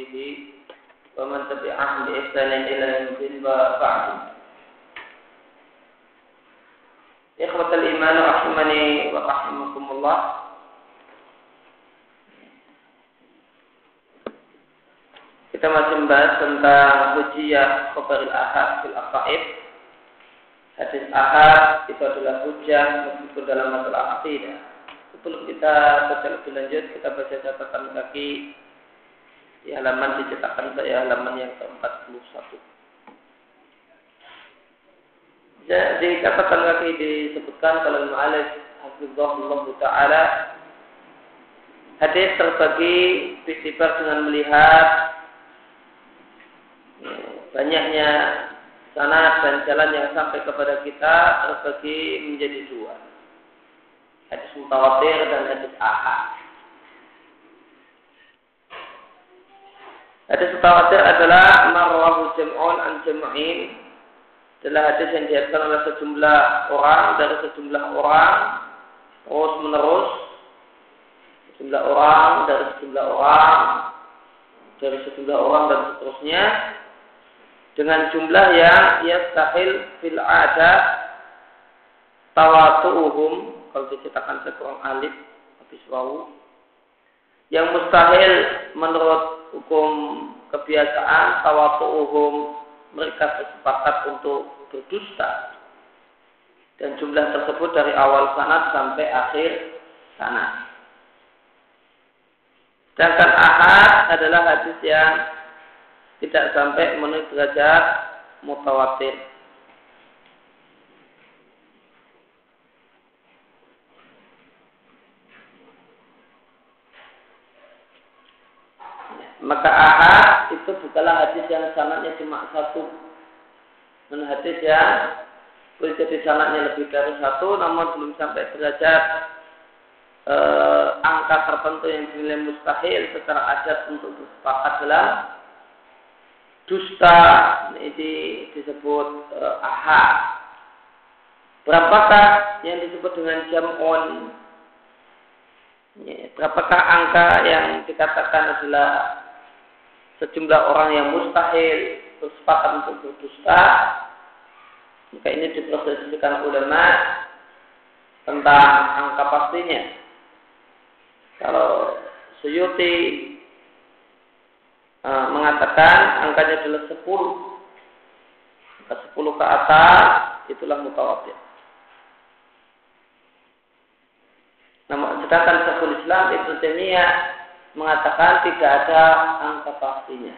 ورسوله ومن تبعهم بإحسان إلى يوم الدين وبعد إخوة الإيمان رحمني ورحمكم الله Kita masih membahas tentang hujiyah khobaril ahad fil aqaid. Hadis ahad itu adalah hujah meskipun dalam masalah akidah sebelum kita baca lebih lanjut, kita baca catatan kaki di halaman dicetakan saya halaman yang ke-41. Jadi catatan kaki disebutkan kalau Mu'alif Hafizullah Ta'ala Hadis terbagi Bisibar dengan melihat ya, Banyaknya sana dan jalan yang sampai kepada kita terbagi menjadi dua hadis mutawatir dan hadis ahad. Hadis mutawatir adalah marwahu jam'un an jam'in. Adalah hadis yang dihadirkan oleh sejumlah orang dari sejumlah orang terus menerus. Sejumlah orang dari sejumlah orang dari sejumlah orang dan seterusnya. Dengan jumlah yang yastahil fil ada tawatu'uhum kalau diciptakan sekurang alif habis wawu. Yang mustahil menurut hukum kebiasaan tawatu'uhum mereka bersepakat untuk berdusta dan jumlah tersebut dari awal sanat sampai akhir sanat. Sedangkan ahad adalah hadis yang tidak sampai menuju derajat mutawatir. Maka ahad itu bukanlah hadis yang sanatnya cuma satu. Dan hadis yang boleh jadi sanatnya lebih dari satu, namun belum sampai derajat e, angka tertentu yang dinilai mustahil secara adat untuk bersepakat dalam dusta ini disebut e, ahad. Berapakah yang disebut dengan jam'un? Ya, berapakah angka yang dikatakan adalah sejumlah orang yang mustahil bersepakat untuk berdusta, maka ini diprosesikan ulama tentang angka pastinya. Kalau Suyuti uh, mengatakan angkanya adalah 10, maka 10 ke atas itulah mutawatir. Namun sedangkan Syekhul Islam itu Taimiyah mengatakan tidak ada angka pastinya.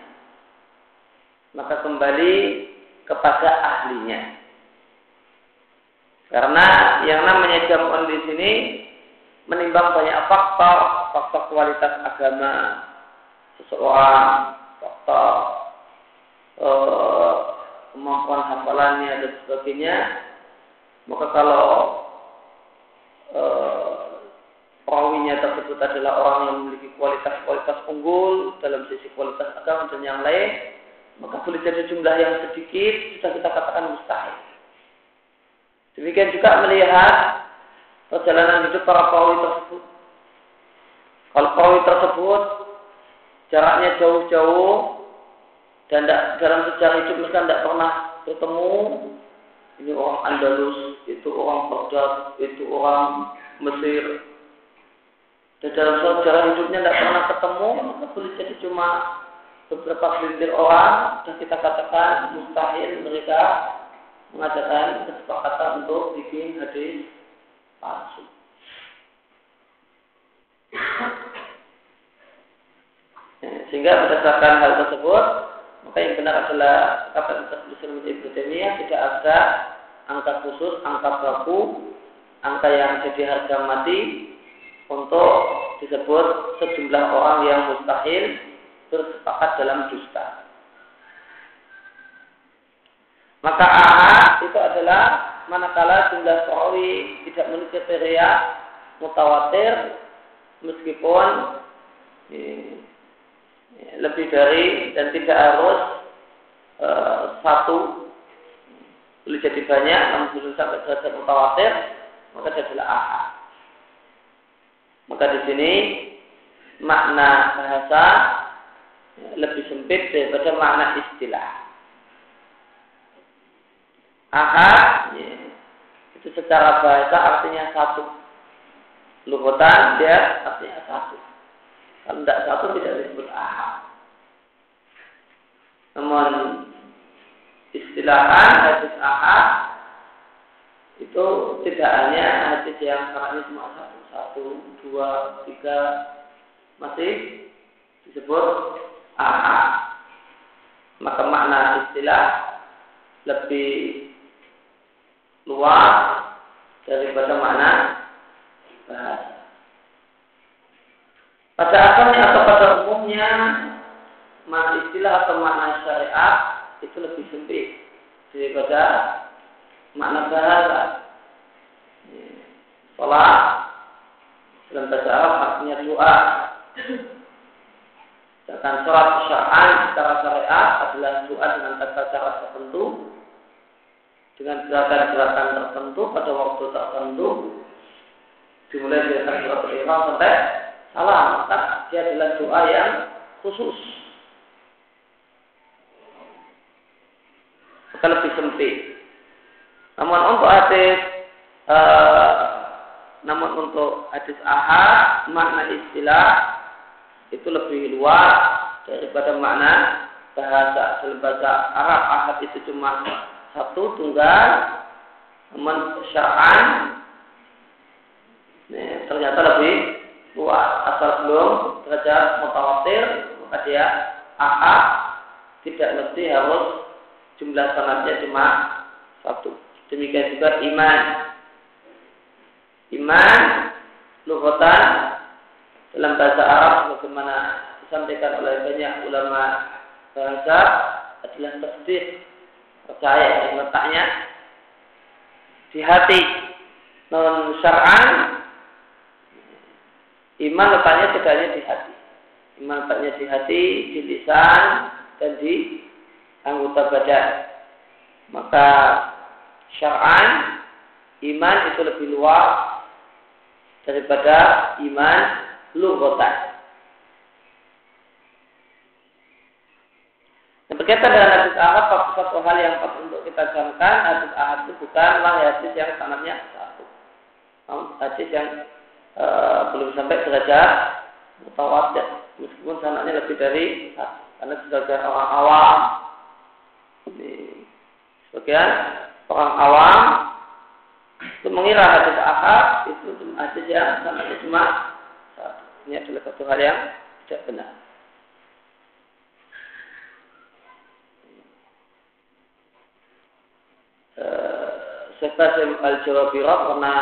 Maka kembali kepada ahlinya. Karena yang namanya jamuan di sini menimbang banyak faktor, faktor kualitas agama seseorang, faktor uh, kemampuan hafalannya dan sebagainya. Maka kalau uh, perawinya tersebut adalah orang yang memiliki kualitas-kualitas unggul dalam sisi kualitas agama dan yang lain, maka boleh jadi jumlah yang sedikit sudah kita katakan mustahil. Demikian juga melihat perjalanan hidup para perawi tersebut. Kalau perawi tersebut jaraknya jauh-jauh dan dalam sejarah hidup mereka tidak pernah bertemu, ini orang Andalus, itu orang Baghdad, itu orang Mesir, dan dalam sejarah hidupnya tidak pernah ketemu, maka boleh jadi cuma beberapa selintir orang dan kita katakan mustahil mereka mengadakan kesepakatan untuk bikin hadis palsu. Sehingga berdasarkan hal tersebut, maka yang benar adalah kata Islam Ibnu Taimiyah tidak ada angka khusus, angka baku, angka yang jadi harga mati, untuk disebut sejumlah orang yang mustahil bersepakat dalam dusta. Maka ahad itu adalah manakala jumlah perawi tidak memiliki kriteria mutawatir meskipun lebih dari dan tidak harus e, satu boleh jadi banyak namun belum sampai derajat mutawatir maka dia adalah ahad. Maka di sini makna bahasa lebih sempit daripada makna istilah. Ahad ya, itu secara bahasa artinya satu. Luhutan dia artinya satu. Kalau tidak satu tidak disebut ahad. Namun istilahan hadis ahad itu tidak hanya hadis yang karena cuma satu, satu, dua, tiga, masih disebut ahad. Maka makna istilah lebih luas daripada mana bahasa. Pada asalnya atau pada umumnya makna istilah atau makna syariat itu lebih sempit daripada makna bahasa. Sholat dalam bahasa Arab artinya doa. Sedangkan sholat syar'an secara syariat adalah doa dengan tata cara tertentu. Dengan gerakan-gerakan tertentu pada waktu tertentu. Dimulai dari takbiratul ihram sampai salam. Maka dia adalah doa yang khusus. Maka lebih sempit namun untuk hadis uh, namun untuk hadis ahad makna istilah itu lebih luas daripada makna bahasa dalam bahasa Arab. Ahad itu cuma satu tunggal teman syar'an ini ternyata lebih luas. Asal belum derajat mutawatir maka dia ahad tidak mesti harus jumlah sanatnya cuma satu demikian juga iman. Iman lughatan dalam bahasa Arab sebagaimana disampaikan oleh banyak ulama bahasa adalah tasdid percaya yang letaknya di hati. Non syar'an iman letaknya tidak hanya di hati. Iman letaknya di hati di lisan dan di anggota badan. Maka syar'an iman itu lebih luas daripada iman lughatan Berkaitan dengan hadis ahad, satu hal yang patut untuk kita camkan, hadis ahad itu bukanlah hadis yang sanatnya satu. Namun hadis yang e, belum sampai derajat mutawatir, meskipun sanatnya lebih dari satu. Karena orang awam, ini, sebagian orang awam itu mengira hadis ahad itu hadis yang sanatnya cuma. Ini adalah satu hal yang tidak benar. Syekh Basim Al-Jawabirah pernah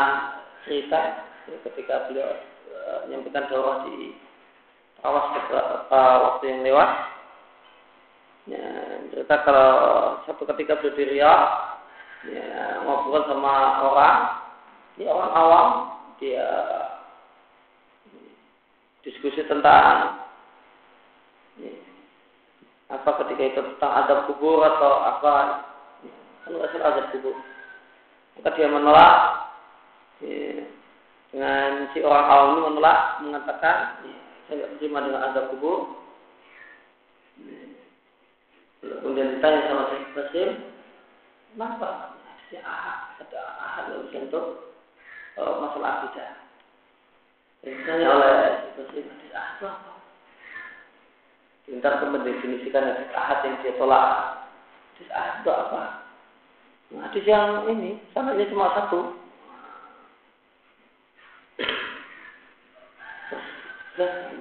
cerita ketika beliau uh, menyampaikan dakwah di awas beberapa waktu yang lewat. Ya, cerita kalau satu ketika beliau di Riyadh, ya, ngobrol sama orang, ini orang awam, dia diskusi tentang ya, apa ketika itu tentang adab kubur atau apa. Kan nggak salah azab kubur. Maka dia menolak ya, dengan si orang awam ini menolak mengatakan ya, saya tidak terima dengan azab kubur. Ya, kemudian ditanya sama Syekh Basim ada ahad ada ahad bisa untuk uh, masalah akidah ditanya oleh Basim hadis ahad itu apa Pintar mendefinisikan hadis ahad yang dia tolak hadis ahad itu apa Hadis yang ini sanadnya cuma satu.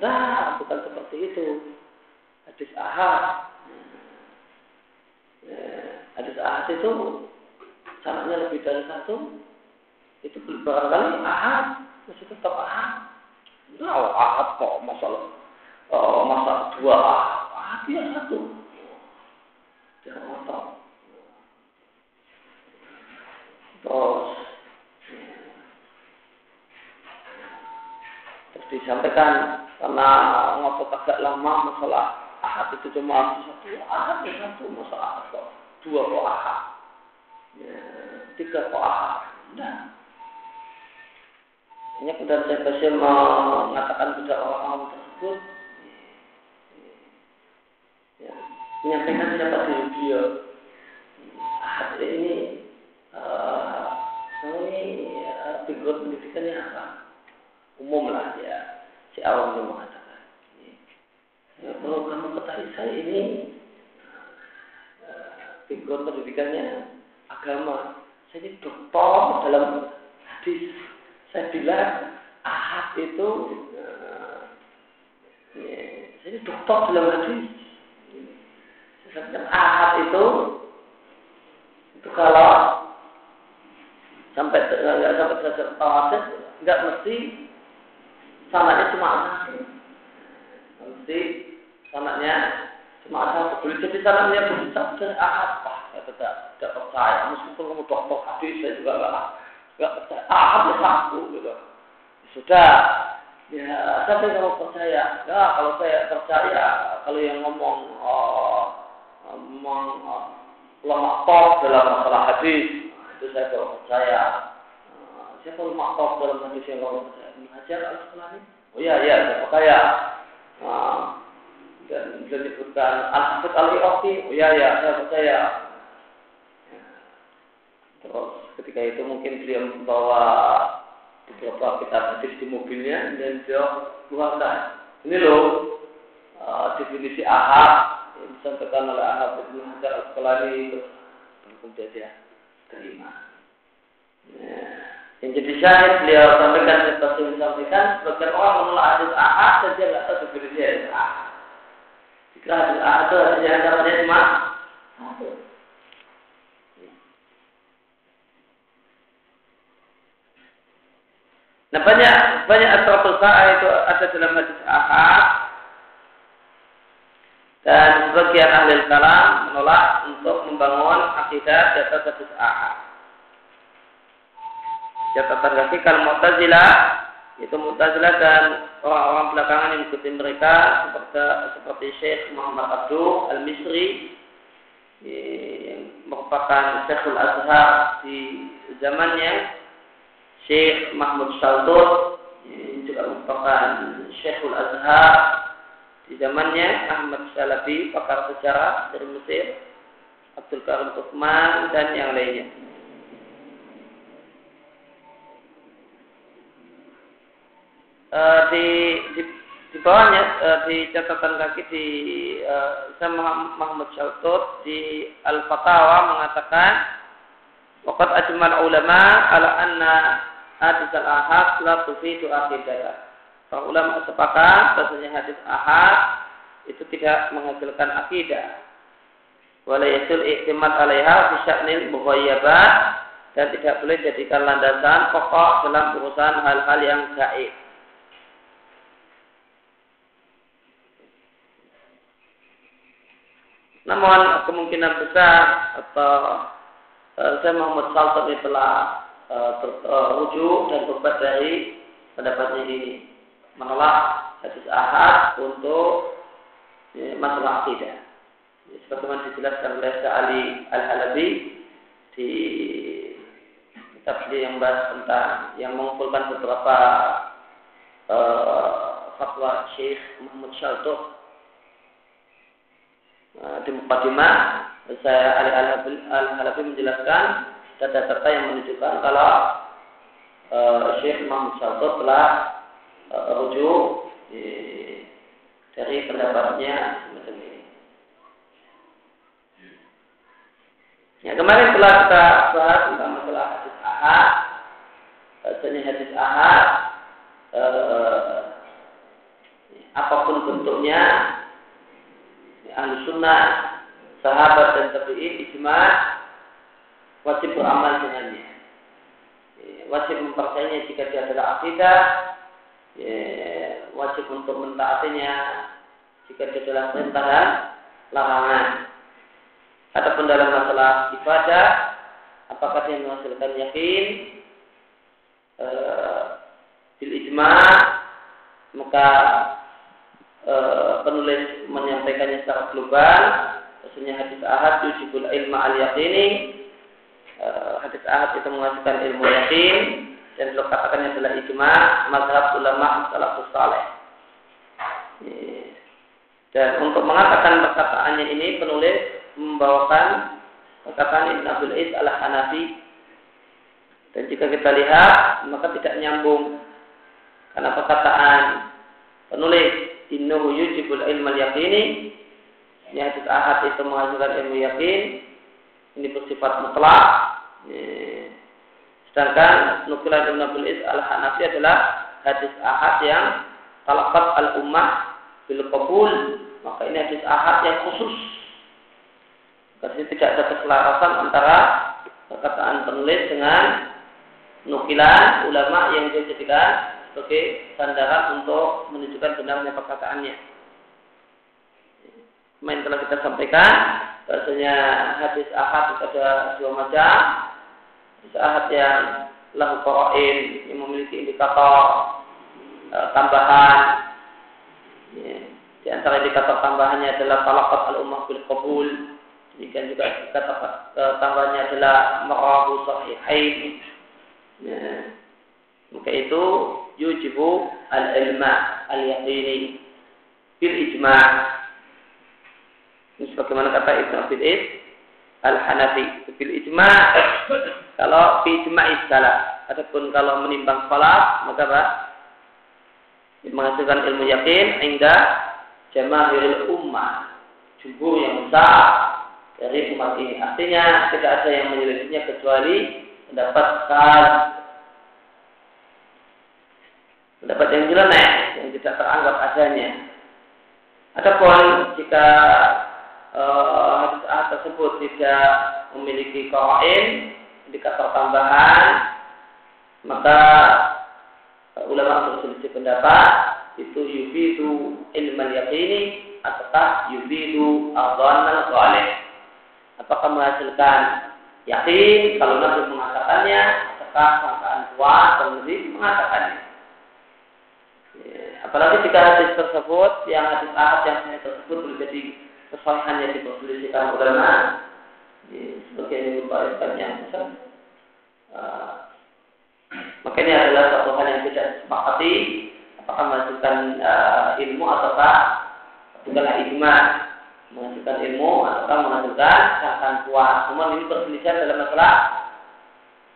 Nah, bukan seperti itu. Hadis ahad. Ya, hadis ahad itu sanadnya lebih dari satu. Itu barangkali ahad masih tetap ahad. Nah, ahad kok masalah oh, masalah dua ahad. Ahad dia satu. Jangan tahu. Terus terus disampaikan karena ngotot agak lama masalah ahad itu cuma satu ahad ya satu masalah ahad dua kok ahad ya, tiga kok ahad nah ini kemudian saya kasih mengatakan kepada orang-orang tersebut ya, menyampaikan siapa diri beliau. Ahad ini uh, ini uh, pendidikannya apa? Umum lah ya. Si awam yang mengatakan. Ya, kalau kamu ketahui saya ini background pendidikannya agama. Saya ini doktor dalam hadis. Saya bilang ahad itu uh, ya, saya ini doktor dalam hadis Setiap ahad itu itu kalau sampai nggak sampai derajat tawasid nggak mesti sanatnya cuma satu mesti sanatnya satu boleh jadi dari ahad wah saya tidak tidak percaya. Meskipun kamu dokter hadis saya juga nggak nggak percaya. Ahad ya satu gitu. Sudah. Ya tapi kamu percaya ya kalau saya percaya kalau yang ngomong oh, ulama top dalam masalah hadis itu saya kalau percaya. Siapa ulama top dalam hadis yang kalau percaya Hajar al Asqalani oh iya iya saya percaya dan disebutkan al hafidh al iraqi oh iya iya saya percaya terus ketika itu mungkin beliau membawa beberapa kitab hadis di mobilnya dan beliau keluarkan ini loh definisi ahad yang disampaikan oleh anak Ibnu Hajar Al-Asqalani kemudian dia terima. Ya. Yang jadi syahid beliau sampaikan seperti yang disampaikan sebagian orang menolak hadis ahad dia nggak tahu definisi hadis ahad. Ahad itu artinya namanya cuma satu. Nah banyak banyak asraful itu ada dalam hadis ahad dan sebagian ahli kalam menolak untuk membangun akidah di atas hadis ahad. Catatan kaki kalau Mu'tazilah itu Mu'tazilah dan orang-orang belakangan yang mengikuti mereka seperti seperti Syekh Muhammad Abdul Al-Misri yang merupakan Syekhul Azhar di zamannya Syekh Mahmud Shaltut yang juga merupakan Syekhul Azhar di zamannya Ahmad Salafi, pakar sejarah dari Mesir, Abdul Karim Utsman dan yang lainnya. Uh, di, di di bawahnya uh, di catatan kaki di uh, Muhammad Muhammad Shaltut di Al Fatawa mengatakan Waqat ajmal ulama ala anna hadis al-ahad la tufidu aqidah. Para ulama sepakat bahasanya hadis ahad itu tidak menghasilkan akidah. Wala yasul i'timad 'alaiha fi sya'nil dan tidak boleh jadikan landasan pokok dalam urusan hal-hal yang gaib. Namun kemungkinan besar atau uh, saya Muhammad Salton telah uh, rujuk dan berbuat dari pendapatnya ini menolak hadis ahad untuk masalah akidah. Ya, sebagaimana dijelaskan oleh Ali Al Halabi di kitab yang bahas tentang yang mengumpulkan beberapa uh, fatwa Syekh Muhammad Syaltuh uh, di Muqaddimah saya Ali Al Halabi menjelaskan data-data yang menunjukkan kalau uh, Syekh Muhammad Syaltuh telah rujuk dari pendapatnya semacam ini. Ya, kemarin telah kita bahas tentang masalah hadis ahad, bahasanya hadis ahad, eh, apa pun bentuknya, ya, ahli sunnah, sahabat dan tabi'in, ijma wajib beramal dengannya. Ya, wajib mempercayainya jika dia adalah akidah, ya, wajib untuk mentaatinya jika dia dalam perintah dan larangan. Adapun dalam masalah ibadah, apakah dia menghasilkan yakin e, bil ijma maka e, penulis menyampaikannya secara global maksudnya hadis ahad yujibul ilma al yaqini e, hadis ahad itu menghasilkan ilmu yakin dan beliau katakan adalah ijma mazhab ulama salafus saleh. Dan untuk mengatakan perkataannya ini penulis membawakan perkataan Ibn Abdul Is al Hanafi. Dan jika kita lihat maka tidak nyambung karena perkataan penulis innahu yujibul ilmal yaqini ini hadis ahad itu menghasilkan ilmu yakin. Ini bersifat mutlak. Sedangkan nukilan Ibn Abdul Is al Hanafi adalah hadis ahad yang talafat al ummah bil qabul. Maka ini hadis ahad yang khusus. Karena tidak ada keselarasan antara perkataan penulis dengan nukilan ulama yang dijadikan sebagai sandaran untuk menunjukkan benarnya perkataannya. Main telah kita sampaikan bahasanya hadis ahad itu ada dua macam. Hadis ahad yang lahu qarain yang memiliki indikator e, tambahan Ya. Di antara indikator tambahannya adalah talakat al-ummah bil qabul. Demikian juga indikator tambahannya adalah marahu sahihain. Ya. Maka itu yujibu al-ilma al-yaqini bil ijma' ini sebagaimana kata Ibn Abid Is al-Hanafi bil ijma' kalau bil ijma' salah adapun kalau menimbang salat maka apa? Menghasilkan ilmu yakin hingga jamaahirul ummah jumhur yang besar dari umat ini. Artinya tidak ada yang menyelidiknya kecuali mendapatkan pendapat yang jelas yang tidak teranggap adanya. Adapun jika uh, hadis A tersebut tidak memiliki kawain indikator tambahan maka ulama berselisih pendapat itu yufidu ilman yaqini ataukah yufidu adzan salih apakah menghasilkan yakin kalau Nabi mengatakannya ataukah sangkaan kuat dan mengatakannya? ya, apalagi jika hadis tersebut yang hadis ahad yang saya tersebut boleh jadi kesalahannya diperselisihkan ulama ya, sebagai yang yang besar maka ini adalah satu hal yang tidak disepakati apakah menghasilkan uh, ilmu ataukah bukanlah ijma menghasilkan ilmu ataukah menghasilkan sangkaan kuat. Namun ini perselisihan dalam masalah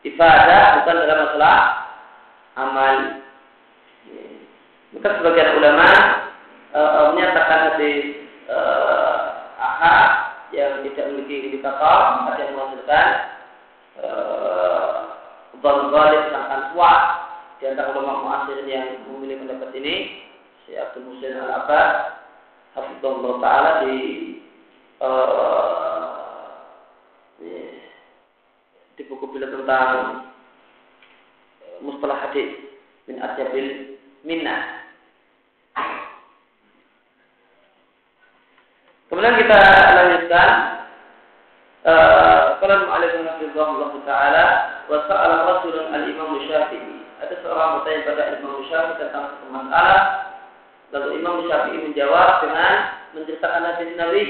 ibadah bukan dalam masalah amal. Maka sebagian ulama uh, menyatakan hadis uh, ahad yang tidak memiliki indikator, ada yang menghasilkan Bang Ghalib akan kuat di antara ulama muasir yang memilih pendapat ini si Abdul Musin Al Abbas Hafizullah Taala di, uh, di buku bila tentang mustalah hadis min asyabil minna. Kemudian kita lanjutkan uh, kalau Allah Taala wa sa'ala rasulun al-imam Syafi'i. Ada seorang bertanya pada Imam Syafi'i tentang masalah. Lalu Imam Syafi'i menjawab dengan menceritakan hadis Nabi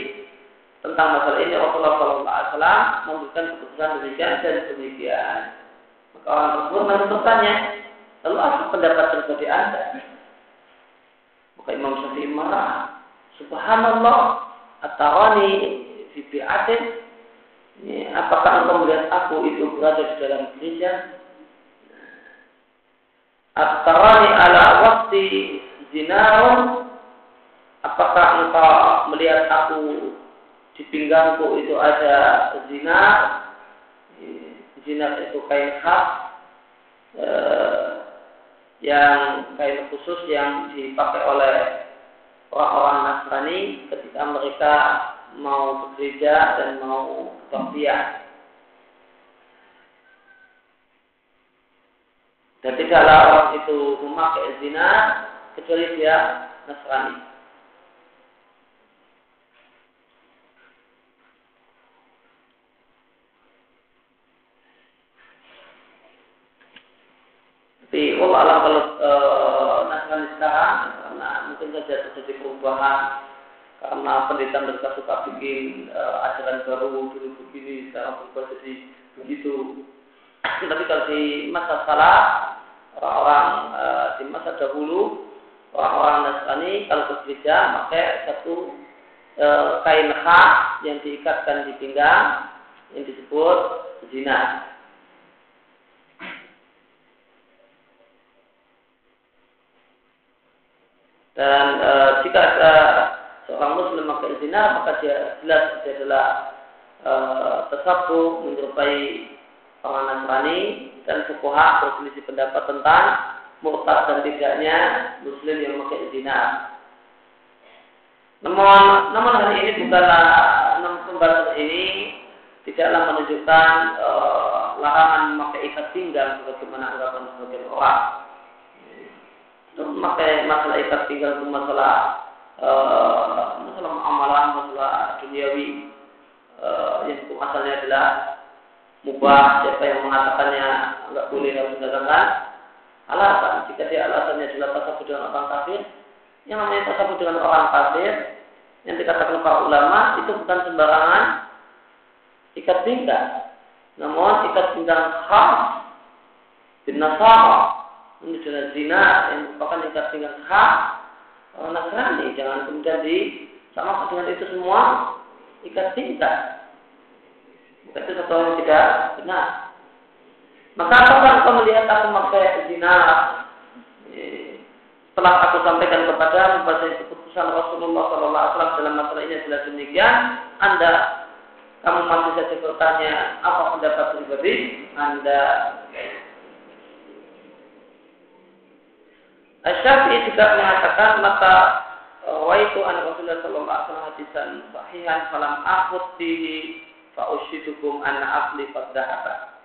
tentang masalah ini Rasulullah SAW memberikan keputusan demikian dan demikian. Maka orang tersebut bertanya, lalu apa pendapat pribadi anda? Maka Imam Syafi'i marah. Subhanallah, atarani fi bi'atin apakah engkau melihat aku itu berada di dalam gereja? Atarani ala waktu zinarun Apakah engkau melihat aku di pinggangku itu ada zina? Zina itu kain khas eh, yang kain khusus yang dipakai oleh orang-orang Nasrani ketika mereka mau ke gereja dan mau tausiah. Dan tidaklah orang itu memakai zina kecuali dia Nasrani. Tapi Allah alam kalau e, Nasrani sekarang karena mungkin saja terjadi perubahan karena pendeta mereka suka bikin uh, ajaran baru dulu begini sekarang berubah jadi begitu tapi kalau di masa salah orang-orang uh, di masa dahulu orang-orang Nasrani kalau ke pakai satu kain khas yang diikatkan di pinggang yang disebut zina. Dan e, jika ada seorang muslim memakai zina, maka dia jelas dia adalah e, tersapu menyerupai orang Nasrani dan fukuha berselisih pendapat tentang murtad dan tidaknya muslim yang memakai zina. Namun, namun hari ini bukanlah pembahasan ini tidaklah menunjukkan e, larangan memakai ikat pinggang sebagaimana anggapan sebagian orang memakai masalah ikat tinggal itu masalah uh, masalah amalan, masalah duniawi uh, yang hukum asalnya adalah mubah. Siapa yang mengatakannya nggak boleh harus mengatakan alasan. Jika dia alasannya adalah tasawuf dengan orang kafir, yang namanya tasawuf dengan orang kafir yang dikatakan para ulama itu bukan sembarangan ikat pinggang, namun ikat pinggang khas bin nasara ini adalah zina yang merupakan ikat pinggang hak orang Nasrani. Jangan kemudian di sama dengan itu semua ikat pinggang. Itu satu yang tidak benar. Maka apakah engkau melihat aku memakai zina setelah aku sampaikan kepada bahwa keputusan Rasulullah SAW dalam masalah ini adalah demikian, Anda kamu masih saja bertanya apa pendapat pribadi Anda Syafi'i juga mengatakan maka waitu an Rasulullah sallallahu alaihi wasallam hadisan sahihan falam akhud bihi fa usyidukum anna asli fadzahaba.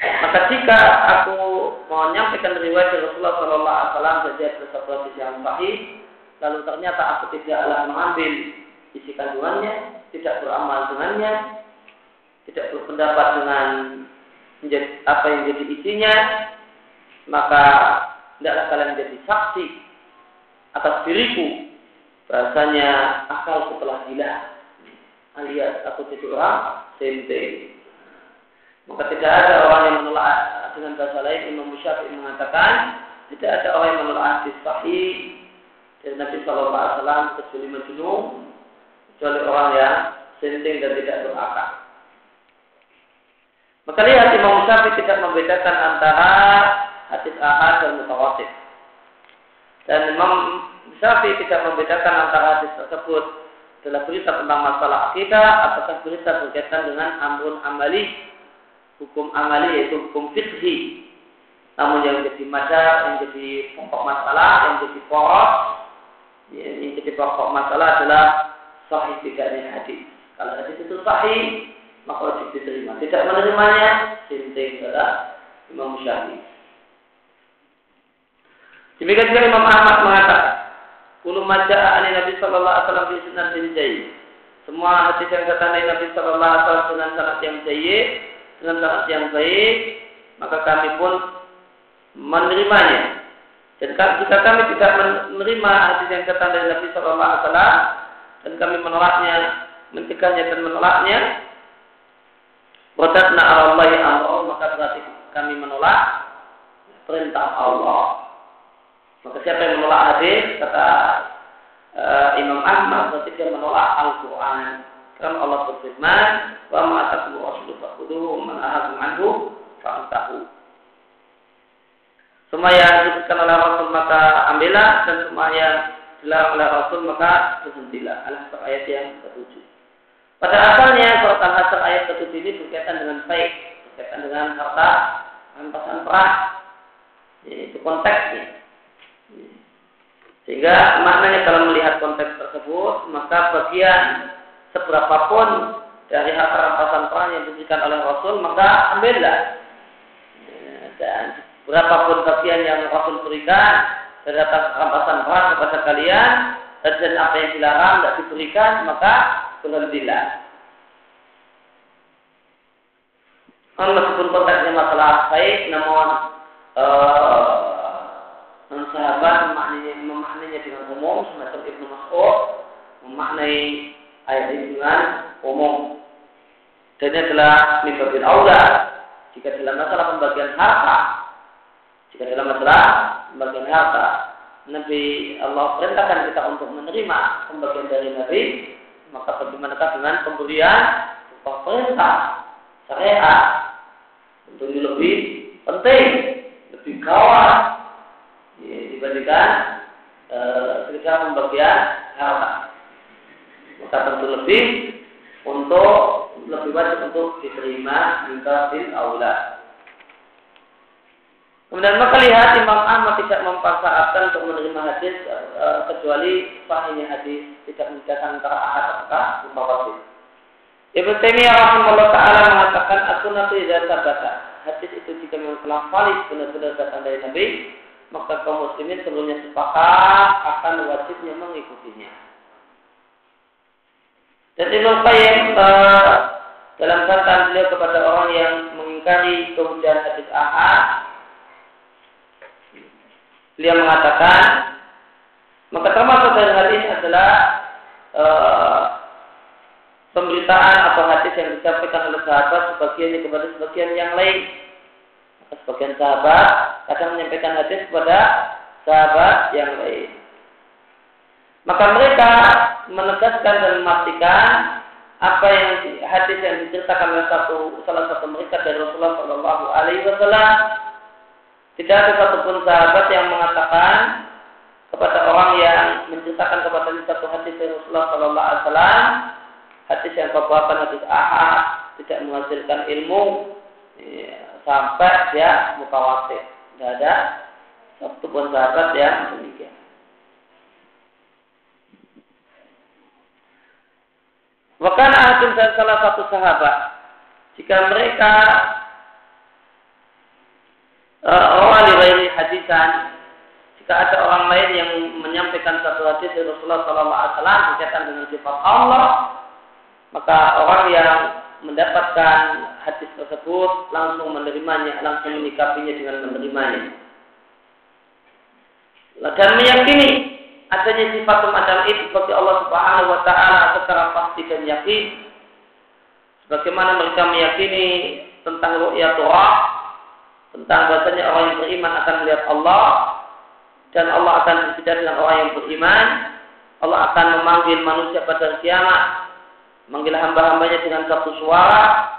Maka jika aku menyampaikan riwayat Rasulullah sallallahu alaihi wasallam saja satu hadis yang sahih, lalu ternyata aku tidaklah mengambil isi kandungannya, tidak beramal dengannya, tidak berpendapat dengan menjadi, apa yang jadi isinya, maka tidaklah kalian menjadi saksi atas diriku. Bahasanya akal setelah gila alias aku jadi orang sente. Maka tidak ada orang yang menolak dengan bahasa lain. Imam Syafi'i mengatakan tidak ada orang yang menolak hadis sahih dari Nabi Shallallahu Alaihi Wasallam kecuali majnun kecuali orang yang senting dan tidak berakal. Maka lihat Imam Syafi'i tidak membedakan antara hadis ahad dan mutawatir. Dan Imam Syafi'i tidak membedakan antara hadis tersebut adalah berita tentang masalah akidah ataukah berita berkaitan dengan amrun amali, hukum amali yaitu hukum fikhi. Namun yang jadi madar, yang jadi pokok masalah, yang jadi poros, yang jadi pokok masalah adalah sahih tidaknya hadis. Kalau hadis itu sahih, maka wajib diterima. Tidak menerimanya, sinting adalah Imam Syafi'i. Demikian juga Imam Ahmad mengatakan, Kulu maja'a ani Nabi sallallahu alaihi wasallam fi sunan bin jayyid. Semua hadis yang kata Nabi sallallahu alaihi wasallam dengan sanad yang jayyid, dengan sanad yang baik, maka kami pun menerimanya. Dan jika kami tidak menerima hadis yang kata dari Nabi sallallahu alaihi wasallam dan kami menolaknya, mencegahnya dan menolaknya, Wadatna Allah amro maka berarti kami menolak perintah Allah. Maka siapa yang menolak hadis kata uh, Imam Ahmad berarti dia menolak Al-Quran. Karena Allah berfirman, wa ma'atakum rasuluh fakuduhu man ahakum anhu fa'antahu. Semua yang disebutkan oleh Rasul maka ambillah dan semua yang dilarang oleh Rasul maka berhentilah. Al-Hasr ayat yang ketujuh. Pada asalnya surat Al-Hasr ayat ketujuh ini berkaitan dengan baik, berkaitan dengan harta, rampasan perah. Itu konteksnya. Sehingga maknanya kalau melihat konteks tersebut, maka bagian seberapapun dari harta rampasan perang yang diberikan oleh Rasul, maka ambillah. Dan berapapun bagian yang Rasul berikan dari rampasan perang kepada kalian, dan apa yang dilarang tidak diberikan, maka berhentilah. Meskipun konteksnya masalah baik, namun uh, dan sahabat memaknainya, memaknainya dengan umum semacam Ibnu Mas'ud memaknai ayat ini dengan umum. Dan ini adalah mibabil aula jika dalam masalah pembagian harta jika dalam masalah pembagian harta Nabi Allah perintahkan kita untuk menerima pembagian dari Nabi, maka bagaimanakah dengan pemberian berupa perintah syariat tentunya lebih penting, lebih kawat dibandingkan e, sekedar pembagian harta. Maka tentu lebih untuk lebih wajib untuk diterima jika bil aula. Kemudian maka lihat Imam Ahmad tidak memanfaatkan untuk menerima hadis e, kecuali sahihnya hadis tidak menjelaskan antara ahad apakah mutawatir. Ibnu Taimiyah rahimahullah taala mengatakan as-sunnatu idza sabata. Hadis itu jika memang telah valid benar-benar datang dari Nabi, maka kaum muslimin sebelumnya sepakat akan wajibnya mengikutinya. Ibnu Qayyim uh, dalam bantahan beliau kepada orang yang mengingkari kemudian hadis ahad Beliau mengatakan, maka termasuk dari hal ini adalah e, pemberitaan atau hadis yang disampaikan oleh sahabat sebagiannya kepada sebagian yang lain. Sebagian sahabat kadang menyampaikan hadis kepada sahabat yang lain. Maka mereka menegaskan dan memastikan apa yang hadis yang diceritakan oleh satu salah satu mereka dari Rasulullah Shallallahu Alaihi Wasallam. Tidak ada satupun sahabat yang mengatakan kepada orang yang menceritakan kepada satu hadis dari Rasulullah Sallallahu Alaihi Wasallam, hadis yang keberatan hadis ahad tidak menghasilkan ilmu. Ya, sampai dia mutawatir. Tidak ada satupun sahabat yang demikian. Bahkan ahadun dan salah satu sahabat jika mereka awali ghairi hadisan jika ada orang lain yang menyampaikan satu hadis dari Rasulullah SAW berkaitan dengan sifat Allah maka orang yang mendapatkan hadis tersebut langsung menerimanya langsung menyikapinya dengan menerimanya. Dan meyakini adanya sifat semacam itu bagi Allah Subhanahu wa taala secara pasti dan yakin. Sebagaimana mereka meyakini tentang ru'yatullah tentang bahasanya orang yang beriman akan melihat Allah dan Allah akan berbicara dengan orang yang beriman. Allah akan memanggil manusia pada kiamat, manggil hamba-hambanya dengan satu suara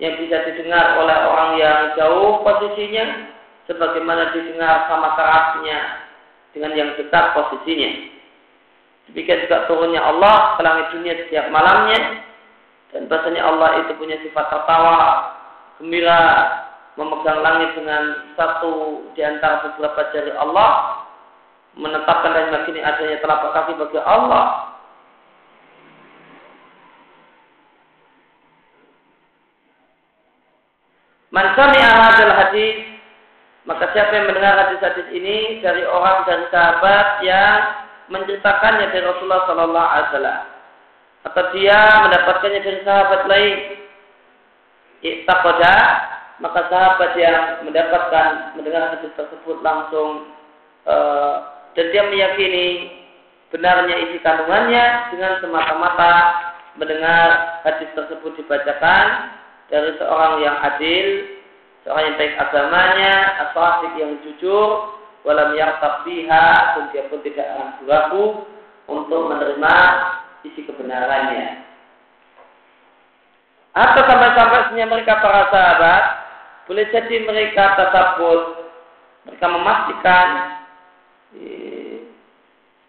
yang bisa didengar oleh orang yang jauh posisinya, sebagaimana didengar sama kerasnya dengan yang dekat posisinya. Demikian juga turunnya Allah ke langit dunia setiap malamnya dan bahasanya Allah itu punya sifat tertawa, gembira, memegang langit dengan satu di antara beberapa jari Allah, menetapkan dan meyakini adanya telapak kaki bagi Allah. Man sami'a hadzal hadis maka siapa yang mendengar hadis-hadis ini dari orang dan sahabat yang menceritakannya dari Rasulullah Sallallahu Alaihi Wasallam. Atau dia mendapatkannya dari sahabat lain, ittaqada maka sahabat yang mendapatkan mendengar hadis tersebut langsung uh, dan dia meyakini benarnya isi kandungannya dengan semata-mata mendengar hadis tersebut dibacakan dari seorang yang adil, seorang yang baik agamanya, asal yang jujur, walam yang biha dan dia pun tidak ragu-ragu untuk menerima isi kebenarannya. Atau sampai-sampai mereka para sahabat boleh jadi mereka tersebut mereka memastikan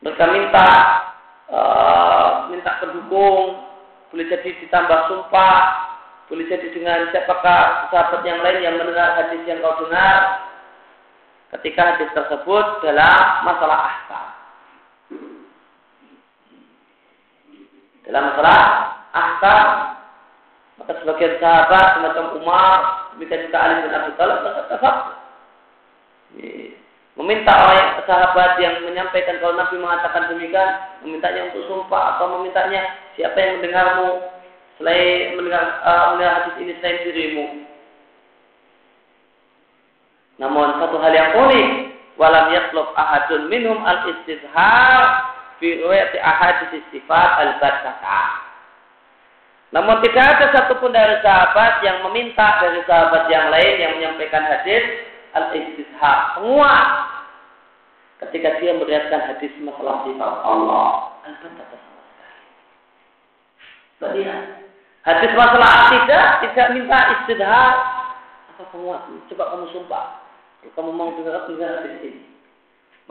mereka minta uh, minta pendukung, boleh jadi ditambah sumpah, jadi dengan siapakah sahabat yang lain yang mendengar hadis yang kau dengar? Ketika hadis tersebut dalam masalah ahkam. Dalam masalah ahkam, maka sebagian sahabat semacam Umar demikian juga Ali bin Abi Thalib meminta orang sahabat yang menyampaikan kalau Nabi mengatakan demikian, memintanya untuk sumpah atau memintanya siapa yang mendengarmu selain mendengar, uh, hadis ini selain dirimu. Namun satu hal yang unik, walam yatlub ahadun minhum al istizhar fi riwayat ahadis sifat al barakah namun tidak ada satupun dari sahabat yang meminta dari sahabat yang lain yang menyampaikan hadis al-istishab. Semua ketika dia meriatkan hadis masalah sifat Allah sama sekali. Lihat, hadis masalah akidah tidak minta istidhar apa penguat. Coba kamu sumpah. Kamu mau dengar dengar hadis ini.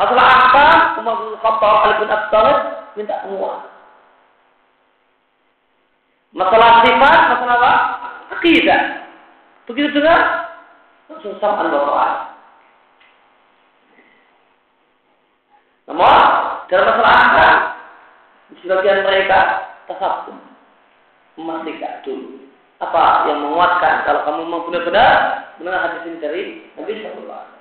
Masalah apa? Umar bin Khattab Ali bin Abi minta penguat. Masalah sifat, masalah apa? Akidah. Begitu dengar, langsung sam'an Namun dalam masalah akal, sebagian mereka tasabun memastikan dulu apa yang menguatkan kalau kamu mau benar-benar benar hadis ini dari Nabi Sallallahu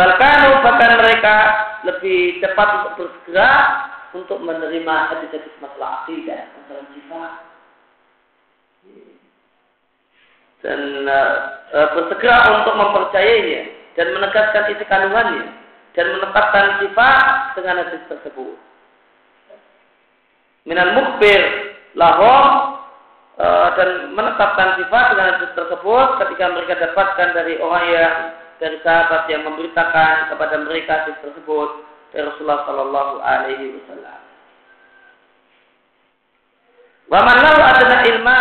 Bahkan bahkan mereka lebih cepat untuk bersegera untuk menerima hadis-hadis masalah akidah, masalah sifat. Dan uh, bersegera untuk mempercayainya dan menegaskan isi kandungannya dan menetapkan sifat dengan hadis tersebut. Minal mukbir lahom uh, dan menetapkan sifat dengan hadis tersebut ketika mereka dapatkan dari orang yang dari sahabat yang memberitakan kepada mereka hadis tersebut dari Rasulullah Sallallahu Alaihi Wasallam. Wa man adana ilma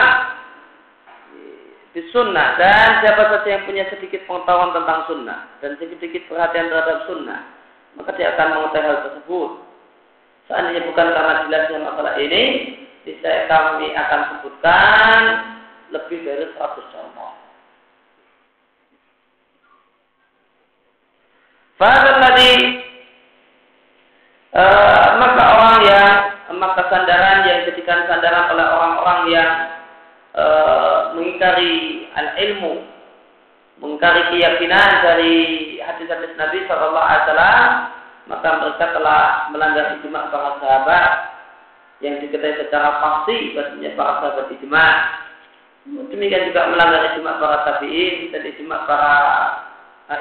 di sunnah dan siapa saja yang punya sedikit pengetahuan tentang sunnah dan sedikit perhatian terhadap sunnah maka dia akan mengetahui hal tersebut. Seandainya bukan karena jelasnya masalah ini, bisa kami akan sebutkan lebih dari 100 contoh. Fadal tadi Eh, maka orang yang maka sandaran yang dijadikan sandaran oleh orang-orang yang e, mengingkari al-ilmu, mengingkari keyakinan dari hadis-hadis Nabi Shallallahu Alaihi Wasallam, maka mereka telah melanggar ijma para sahabat yang diketahui secara pasti bahasanya para sahabat ijma. Demikian juga melanggar ijma para tabiin dan ijma para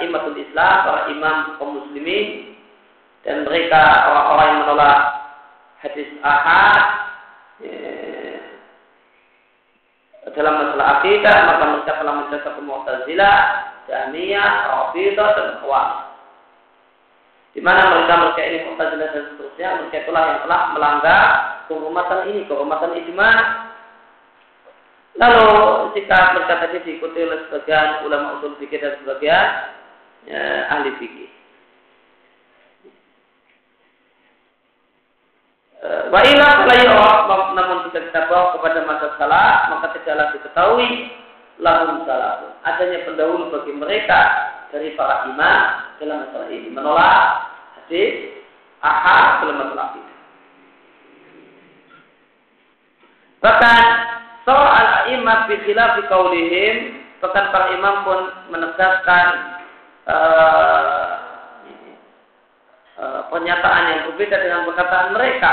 imatul Islam, para imam kaum muslimin dan mereka orang-orang yang menolak hadis ahad ya, dalam masalah akidah maka mereka telah mencatat Mu'tazilah, Jahmiyah, Rafidah dan Khawarij. Di mana mereka mereka ini Mu'tazilah dan seterusnya mereka itulah yang telah melanggar kehormatan ini, kehormatan ijma. Lalu jika mereka tadi diikuti oleh sebagian ulama usul fikih dan sebagian ya, ahli fikih. Eh, wa ila namun jika kita bawa kepada masa salah maka tidaklah diketahui lahum salafun adanya pendahulu bagi mereka dari para imam dalam masalah ini menolak hadis ahad dalam masalah ini bahkan soal imam bi khilafi qaulihim bahkan para imam pun menegaskan uh, E, pernyataan yang berbeda dengan perkataan mereka.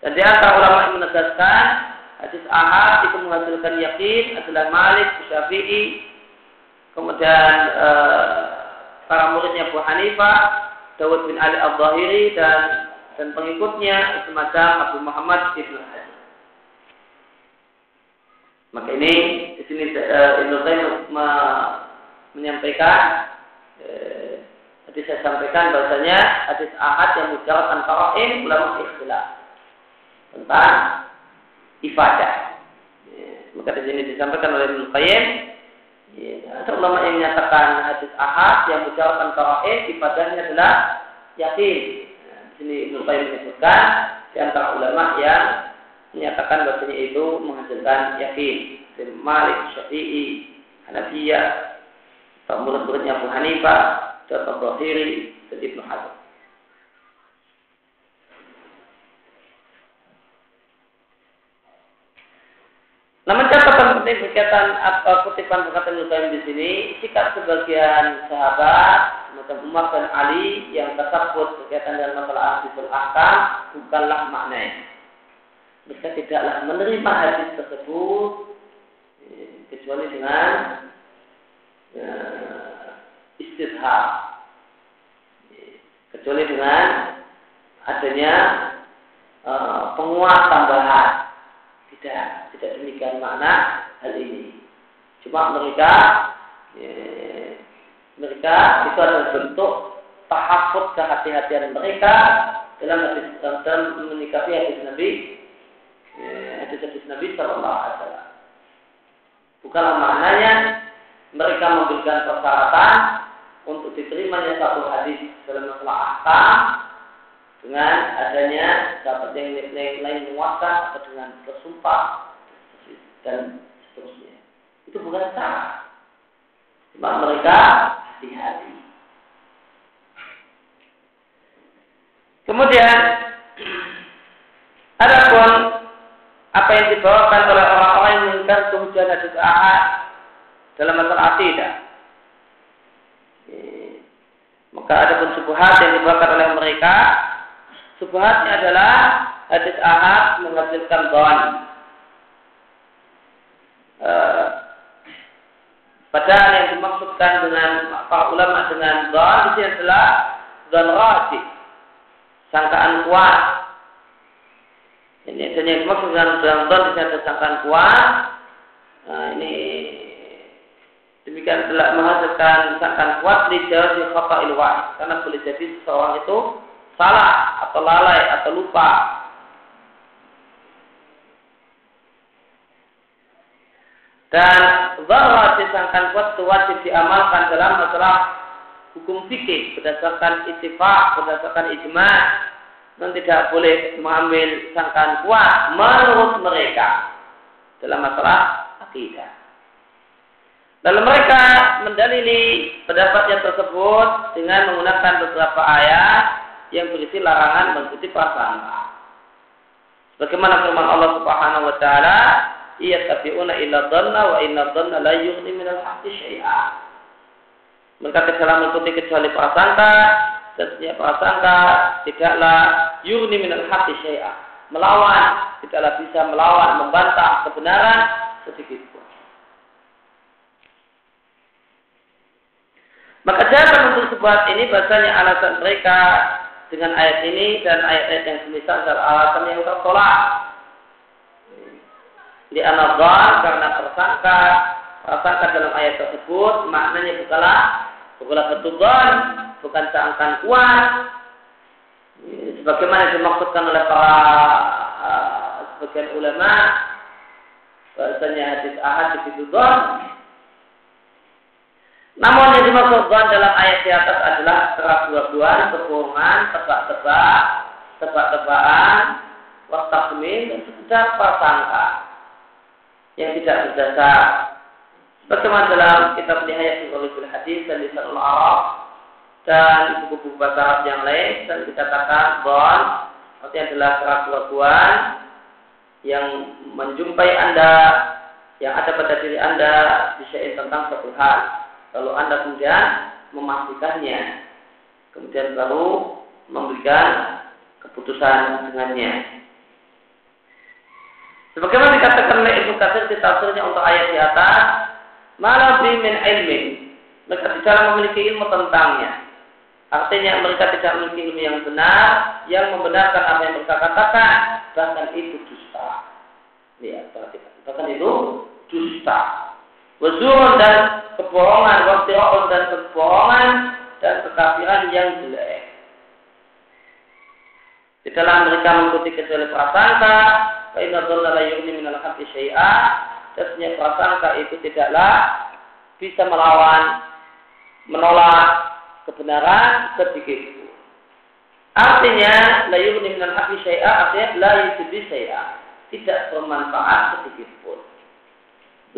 Dan di antara ulama yang menegaskan hadis ahad itu menghasilkan yakin adalah Malik, Syafi'i, kemudian e, para muridnya Abu Hanifah, Dawud bin Ali Al-Zahiri dan dan pengikutnya semacam Abu Muhammad Ibn Hajar. Maka ini di sini uh, Ibnu Qayyim menyampaikan jadi saya sampaikan bahasanya hadis ahad yang mujarab tanpa ra'in ulama ikhtilaf tentang ifadah. Maka di sini disampaikan oleh Ibnu Qayyim ya, ada ulama yang menyatakan hadis ahad yang mujarab tanpa ra'in ibadahnya adalah yakin. Nah, di sini Ibnu Qayyim menyebutkan di antara ulama yang menyatakan bahasanya itu menghasilkan yakin. Malik, Syafi'i, Hanafiyah, murid-muridnya Abu Hanifah, dan Al-Zahiri dan Ibnu Hazm. Namun catatan penting berkaitan atau kutipan perkataan Nusaim di sini, sikap sebagian sahabat macam Umar dan Ali yang tersebut berkaitan dengan masalah hadisul ahkam bukanlah maknanya. Mereka tidaklah menerima hadis tersebut kecuali dengan ya, kecuali dengan adanya uh, penguat tambahan. Tidak demikian makna hal ini Cuma mereka ya, mereka itu adalah bentuk tahafut kehati-hatian mereka dalam hadis dalam menikahi hadis Nabi ya, hadis hadis Nabi Shallallahu Alaihi Wasallam. Bukanlah maknanya mereka memberikan persyaratan untuk diterimanya satu hadis dalam masalah ahkam dengan adanya dapat yang lain menguatkan atau dengan bersumpah dan seterusnya. Itu bukan cara. Cuma mereka hati-hati. Kemudian ada pun apa yang dibawakan oleh orang-orang yang menginginkan kehujanan hadis ahad dalam masalah akidah. Maka ada pun subuhat yang dibawakan oleh mereka. Subuhatnya adalah hadis ahad menghasilkan bahan. Uh, padahal yang dimaksudkan dengan para ulama dengan bahan itu adalah dan rasi sangkaan kuat. Ini yang dimaksud dengan dalam don di ada sangkaan kuat. Nah, ini demikian telah menghasilkan sangkaan kuat di di kota karena boleh jadi seseorang itu salah atau lalai atau lupa dan bahwa disangkan kuat itu wajib diamalkan dalam masalah hukum fikih berdasarkan ittifaq, berdasarkan ijma dan tidak boleh mengambil sangkaan kuat menurut mereka dalam masalah akidah. Lalu mereka mendalili pendapatnya tersebut dengan menggunakan beberapa ayat yang berisi larangan mengikuti prasangka. Bagaimana firman Allah Subhanahu wa taala, "Iya tabi'una illa dhanna wa inna dhanna la yughni minal haqqi syai'a." mereka tidaklah mengikuti kecuali prasangka dan setiap prasangka tidaklah yurni minal hati syai'ah melawan tidaklah bisa melawan membantah kebenaran sedikit pun. Maka jawaban untuk sebuah ini bahasanya alasan mereka dengan ayat ini dan ayat-ayat yang semisal adalah alasan yang tertolak di anadhan karena tersangka prasangka dalam ayat tersebut maknanya bukanlah Bukanlah ketuban, bukan seangkan kuat. Sebagaimana dimaksudkan oleh para uh, sebagian ulama, bahasanya hadis ahad di don. Namun yang dimaksud dalam ayat di atas adalah keraguan-keraguan, kebohongan, tebak-tebak, tebak-tebakan, wastakmin, dan sekedar prasangka yang tidak berdasar. Bagaimana dalam kitab Nihayat Ulul Hadis dan Lisan Arab dan buku-buku bahasa Arab yang lain dan dikatakan bahwa artinya adalah keraguan yang menjumpai anda yang ada pada diri anda disyair tentang satu hal. Lalu anda kemudian memastikannya kemudian baru memberikan keputusan dengannya sebagaimana dikatakan oleh Ibnu Katsir di tafsirnya untuk ayat di atas Malah min ilmin. Mereka tidak memiliki ilmu tentangnya. Artinya mereka tidak memiliki ilmu yang benar, yang membenarkan apa yang mereka katakan, bahkan itu dusta. Lihat, perhatikan. Bahkan itu dusta. Wazurun dan kebohongan, wakti'un dan kebohongan, dan kekafiran yang jelek. Di dalam mereka mengikuti kecuali prasangka, Fa'inna dhanna la yughni minal haqqi syai'a Sesungguhnya prasangka itu tidaklah bisa melawan, menolak kebenaran sedikit. Artinya, la yughni minal haqqi syai'a, artinya la yusbi syai'a. Tidak bermanfaat sedikit pun.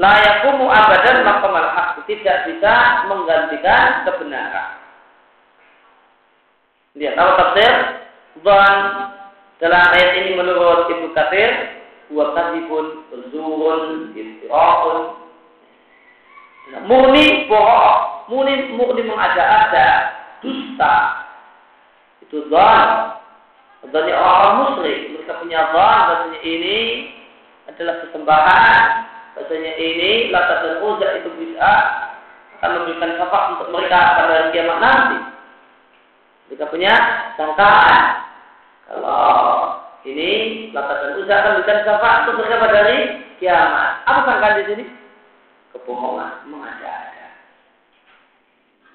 La yakumu abadan maqamal haqq. Tidak bisa menggantikan kebenaran. Lihat, tahu tafsir? Dan dalam ayat ini menurut Ibnu Katsir huwa kadhibun zurun istirahun murni bohong murni murni mengada-ada dusta. Itu zon Zalnya orang muslim mereka punya zon bahasanya ini adalah kesembahan bahasanya ini latar dan uzza itu bisa akan memberikan syafaat untuk mereka pada kiamat nanti. Mereka punya sangkaan kalau ini latar dan usaha berikan syafaat untuk mereka pada hari kiamat. Apa sangkaan di sini? kebohongan, mengada-ada.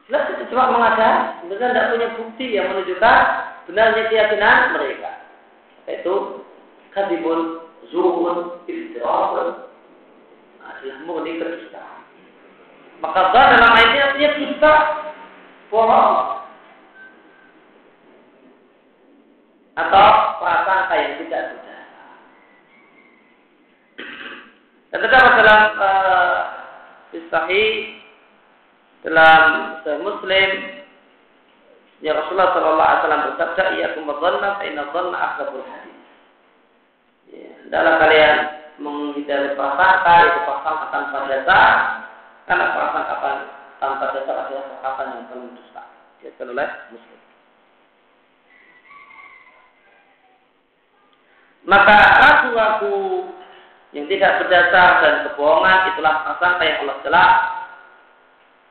Jelas itu cuma mengada, sebenarnya tidak punya bukti yang menunjukkan benarnya keyakinan mereka. Itu kadibun, zuhun, istirahun, adalah murni kedustaan. Maka dalam ayat ini artinya dusta, bohong, atau prasangka yang tidak sudah. Dan terdapat dalam uh, dalam Sahih Muslim Ya Rasulullah Sallallahu Alaihi Wasallam bersabda, "Iya kumadzanna, fa inna dzanna akhlabul hadis." Ya, adalah kalian menghindari prasangka itu prasangka tanpa dasar, karena prasangka tanpa dasar adalah prasangka yang paling dusta. Diatkan oleh Muslim. Maka ragu-ragu yang tidak berdasar dan kebohongan itulah prasangka yang Allah telah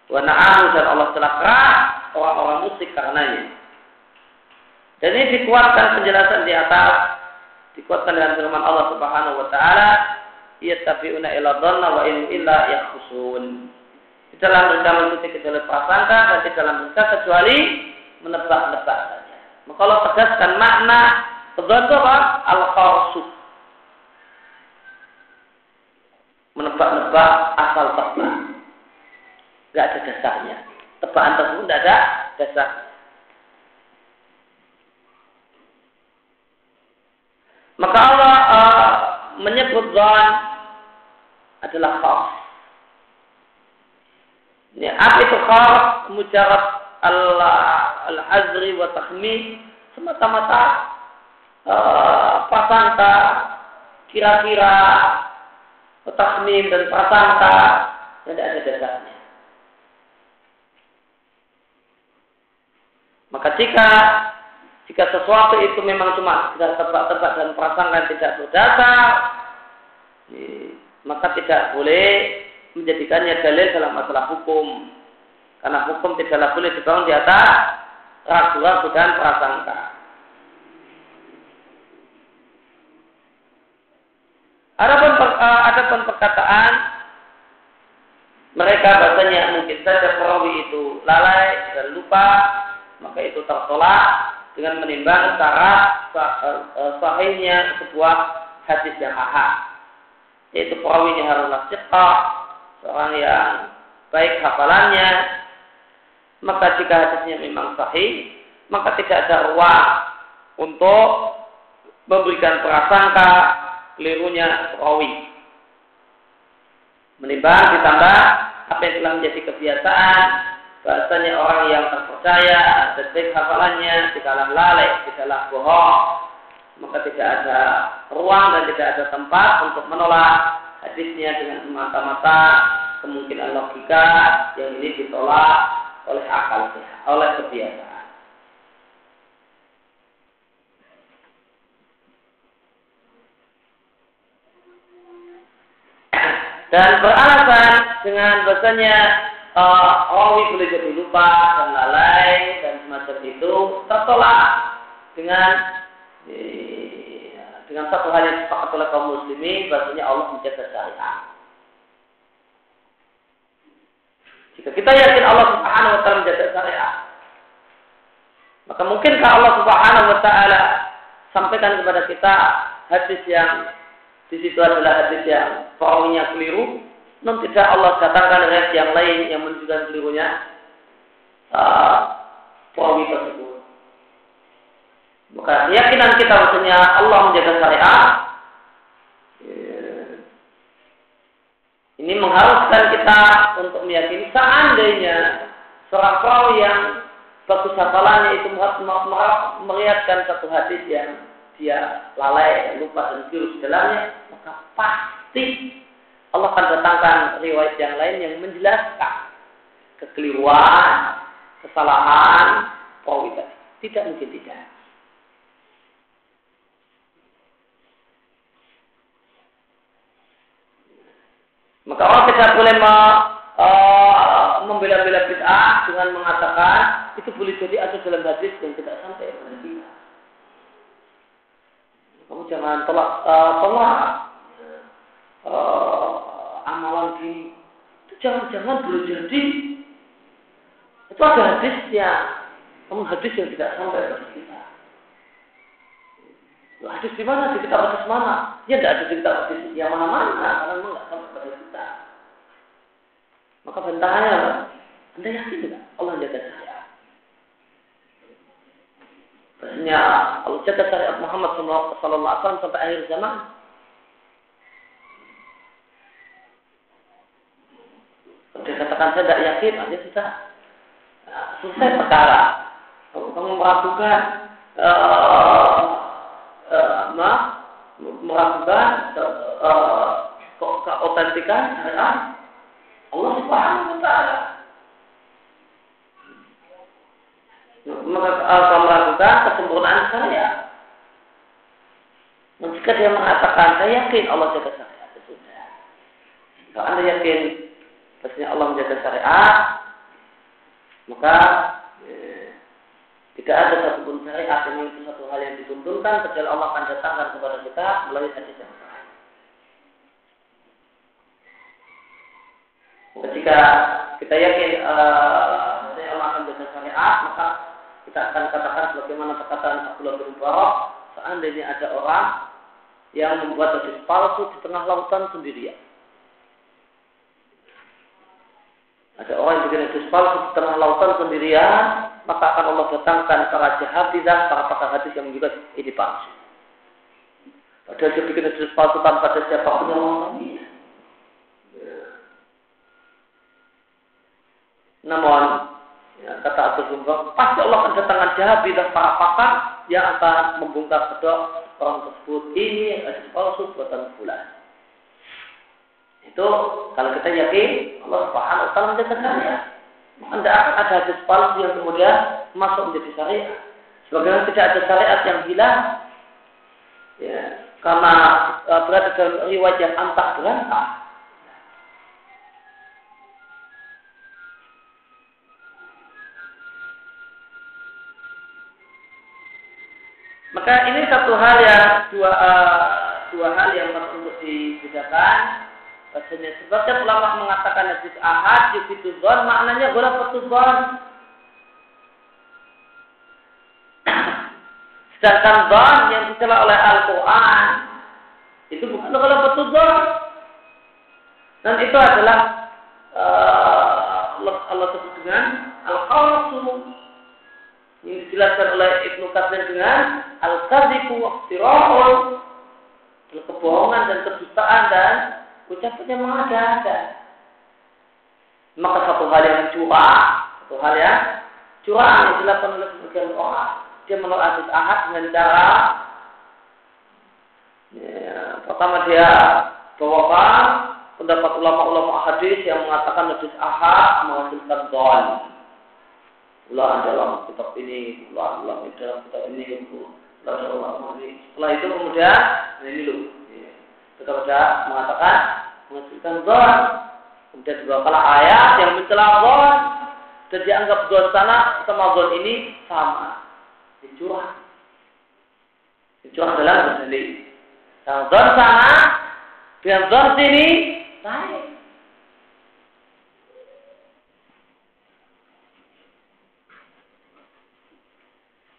Wanaahu dan Allah telah keras orang-orang musik karenanya. Dan ini dikuatkan penjelasan di atas dikuatkan dengan firman Allah Subhanahu wa taala, "Yattabi'una ila dhanna wa in illa yakhrusun." Di dalam mereka mengikuti kecuali prasangka dan di dalam mereka kecuali menebak-nebak saja. Maka Allah tegaskan makna Kedua apa? Al-Qarsu. Menebak-nebak asal tebak. Tidak ada dasarnya. Tebakan tersebut tidak ada dasar. Maka Allah uh, menyebut zon adalah khas. Ini apa itu khas? Mujarab al-azri wa takhmi semata-mata uh, prasangka, kira-kira, tahmim dan prasangka tidak ada dasarnya. Maka jika jika sesuatu itu memang cuma sekedar tebak-tebak dan prasangka tidak berdasar, maka tidak boleh menjadikannya dalil dalam masalah hukum. Karena hukum tidaklah boleh dibangun di atas ragu-ragu dan prasangka. Adapun uh, adapun perkataan mereka bahasanya mungkin saja perawi itu lalai dan lupa, maka itu tertolak dengan menimbang syarat uh, sahihnya sebuah hadis yang ahad. Yaitu perawinya haruslah cepat, seorang yang baik hafalannya, maka jika hadisnya memang sahih, maka tidak ada ruang untuk memberikan prasangka kelirunya rawi. Menimbang ditambah apa yang telah menjadi kebiasaan bahasanya orang yang terpercaya baik hafalannya di dalam lalai, di dalam bohong, maka tidak ada ruang dan tidak ada tempat untuk menolak hadisnya dengan semata-mata kemungkinan logika yang ini ditolak oleh akal oleh kebiasaan. Dan beralasan dengan bahasanya uh, rawi boleh jadi lupa dan lalai dan semacam itu tertolak dengan eh, dengan satu hal yang sepakat oleh kaum muslimin bahasanya Allah menjaga syariat. Jika kita yakin Allah Subhanahu wa taala menjaga syariat, maka mungkinkah Allah Subhanahu wa taala sampaikan kepada kita hadis yang di situ adalah hadis yang perawinya keliru. Non tidak Allah datangkan hadis yang lain yang menunjukkan kelirunya uh, perawi tersebut. Maka keyakinan kita maksudnya Allah menjaga syariat ini mengharuskan kita untuk meyakini seandainya seorang perawi yang bagus hafalannya itu melihatkan satu hadis yang dia lalai, lupa dan jurus dalamnya, maka pasti Allah akan datangkan riwayat yang lain yang menjelaskan kekeliruan, kesalahan, perawi tadi. Tidak mungkin tidak. Maka orang tidak boleh me, uh, membela-bela bid'ah dengan mengatakan itu boleh jadi ada dalam hadis yang tidak sampai. Kamu jangan tolak uh, tolak uh, amalan gini. jangan-jangan boleh jadi itu ada hadisnya, namun hadis yang tidak sampai kepada kita. Loh, hadis di mana? Di kitab hadis mana? Ya tidak ada di kitab hadis yang mana-mana, karena memang tidak sampai kepada kita. Maka bentahannya apa? Anda yakin tidak Allah jaga saya? Maksudnya Allah jaga syariat Muhammad Sallallahu Alaihi Wasallam sampai akhir zaman. Dia katakan saya tidak yakin, aja sudah selesai perkara. Kamu meragukan uh, uh, meragukan uh, keautentikan syariat Allah Subhanahu wa taala. Maka kamu meragukan kesempurnaan saya. Dan jika dia mengatakan, saya yakin Allah jaga syariat, itu sudah. Kalau anda yakin, pastinya Allah menjaga syariat, maka eh, tidak ada satupun syariat yang itu satu hal yang dituntunkan kecuali Allah akan datangkan kepada kita melalui hadis yang sahih. Ketika kita yakin uh, Allah akan jaga syariat, maka kita akan katakan sebagaimana perkataan Abdullah bin Barak, seandainya ada orang yang membuat hadis palsu di tengah lautan sendirian. Ada orang yang bikin hadis palsu di tengah lautan sendirian, maka akan Allah datangkan para jahabidah, para pakar hadis yang juga ini palsu. Padahal dia bikin hadis palsu tanpa ada siapa pun yang mengetahuinya. Namun, ya, kata Abu Zumbang, pasti Allah akan datangkan jahabidah para pakar yang akan membongkar kedok orang tersebut. Ini palsu buatan bulan. Itu kalau kita yakin Allah Subhanahu wa taala syariat. Maka akan ada hadis palsu yang kemudian masuk menjadi syariat. Sebagaimana tidak ada syariat yang hilang ya, karena uh, berada dalam riwayat yang antah berantah. Maka ini satu hal yang dua uh, dua hal yang perlu untuk dibedakan Bahasanya sebagian ulama mengatakan hadis ahad yufidu dhon maknanya ghalafatul dhon. Sedangkan dhon yang dicela oleh Al-Quran itu bukan ghalafatul dhon. Dan itu adalah uh, Allah, Allah sebut dengan al-qasu yang dijelaskan oleh Ibnu Katsir dengan al-kadzibu wa kebohongan dan kedustaan dan ucapannya mengada-ada. Maka satu hal yang curang, satu hal yang curang yang dilakukan oleh sebagian orang, dia menolak hadis ahad dengan cara ya, pertama dia bawakan pendapat ulama-ulama hadis yang mengatakan hadis ahad menghasilkan don. Ulah dalam kitab ini, ulah dalam kitab ini, ulah. Setelah itu kemudian ini loh ketika mengatakan menghasilkan zon. Kemudian dibawakanlah ayat yang mencela zon dan dianggap zon sana sama zon ini sama. Dicurah. Dicurah dalam berdalil. Yang zon sana dengan zon sini lain.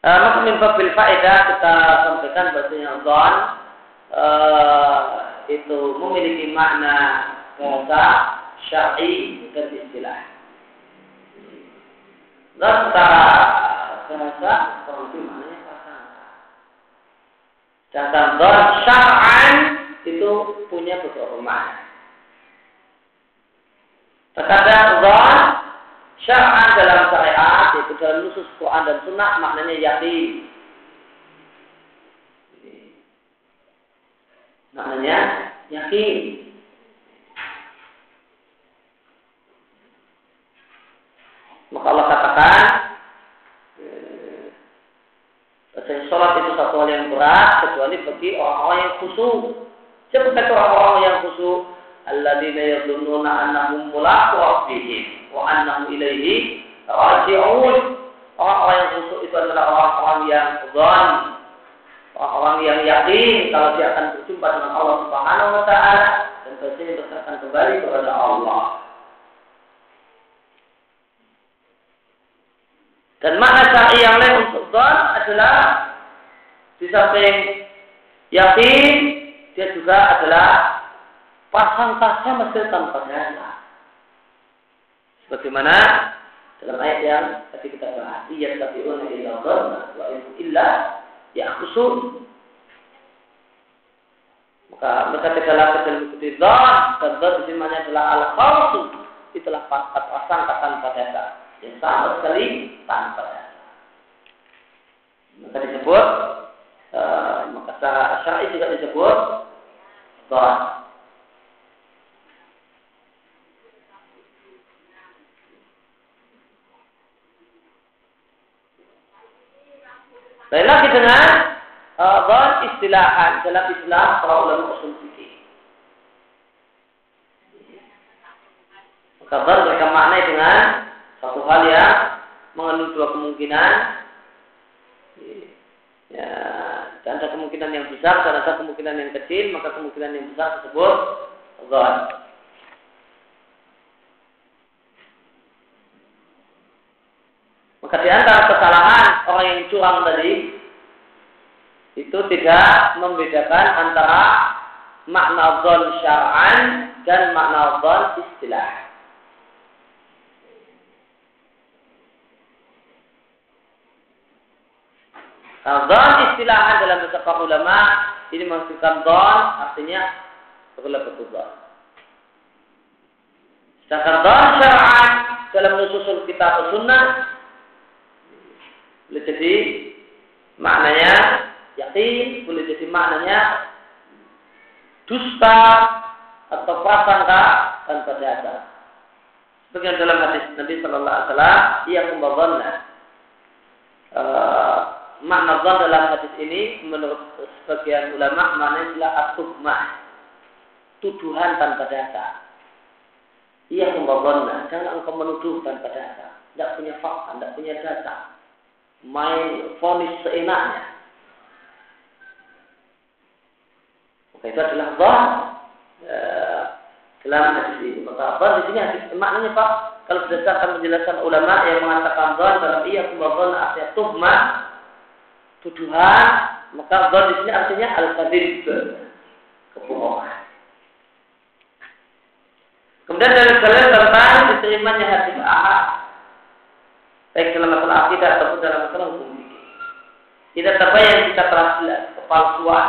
Uh, maka min faedah kita sampaikan bahasanya zon uh, itu memiliki makna bahasa syar'i dan istilah. Dan secara bahasa itu maknanya prasangka. Don syar'an itu punya beberapa makna. Terkadang don syar'an dalam syariat yaitu dalam nusus Quran dan Sunnah maknanya yakin Maknanya yakin. Maka Allah katakan eh, sholat itu satu hal yang berat kecuali bagi orang-orang yang khusyuk. Siapa kata orang-orang yang khusyuk? alladzina yadhunnuna annahum mulaqu rabbihim wa annahum ilaihi raji'un. Orang-orang yang khusus itu adalah orang-orang yang zon orang-orang yang yakin kalau dia akan berjumpa dengan Allah Subhanahu wa taala dan pasti akan kembali kepada Allah. Dan makna syari yang lain untuk zon adalah di samping yakin dia juga adalah pasang-pasang masih tanpa dasar. Sebagaimana dalam ayat yang tadi kita bahas, iya tapi illa dhanna wa ya khusus maka mereka tidaklah dalam ikuti zon dan zon di adalah al khalsu itulah pangkat pasang tanpa dasar yang sama sekali tanpa dasar maka disebut uh, maka secara syar'i juga disebut zon Lain lagi dengan uh, istilahan dalam istilah para ulama usul fikih. Maka dhon mereka maknai dengan satu hal yang mengandung dua kemungkinan. Ya, dan ada kemungkinan yang besar dan ada kemungkinan yang kecil, maka kemungkinan yang besar tersebut dhon. Maka di antara kesalahan orang yang curang tadi itu tidak membedakan antara makna dhon syar'an dan makna dhon istilah. Nah, dhon istilahan dalam para ulama ini maksudkan dhon artinya betul dhon. Sedangkan dhon syar'an dalam nususul kitab sunnah boleh jadi maknanya yakin, boleh jadi maknanya dusta atau prasangka tanpa dasar. Sebagian dalam hadis Nabi Shallallahu Alaihi Wasallam, ia kembali e, makna zon dalam hadis ini menurut sebagian ulama maknanya adalah tuduhan tanpa dasar. Ia kembali jangan engkau menuduh tanpa dasar, tidak punya fakta, tidak punya dasar main fonis seenaknya. Maka itu adalah bah ya, dalam hadis ini. Maka bah di sini hadis maknanya pak kalau berdasarkan penjelasan ulama yang mengatakan bah dalam iya kembali artinya tuhmah tuduhan maka bah di sini artinya al kadib kebohongan. Kemudian dari kalian tentang diterimanya hadis ahad baik dalam masalah akidah ataupun dalam masalah hukum. Tidak terbayang kita telah kepalsuan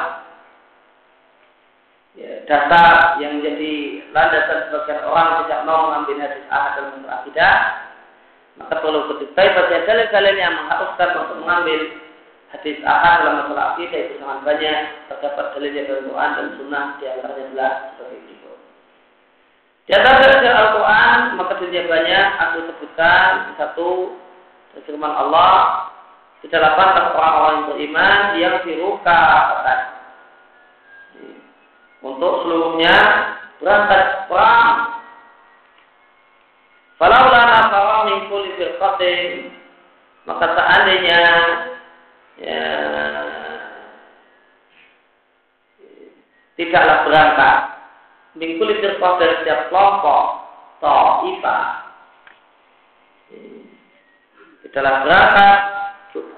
ya, dasar yang menjadi landasan sebagian orang tidak mau mengambil hadis ahad dalam masalah akidah maka perlu diketahui pada dalil-dalil yang mengharuskan untuk mengambil hadis ahad dalam masalah akidah itu sangat banyak terdapat dalilnya dari Quran dan Sunnah di antaranya adalah seperti itu. Di antara dalil Al-Quran maka dunia banyak aku sebutkan satu firman Allah tidaklah pantas orang-orang yang beriman yang diruka untuk seluruhnya berangkat perang. Falaulah nafara min kulli firqatin maka seandainya ya, tidaklah berangkat. Min kulli firqatin dari setiap kelompok ta'ifah Tidaklah berangkat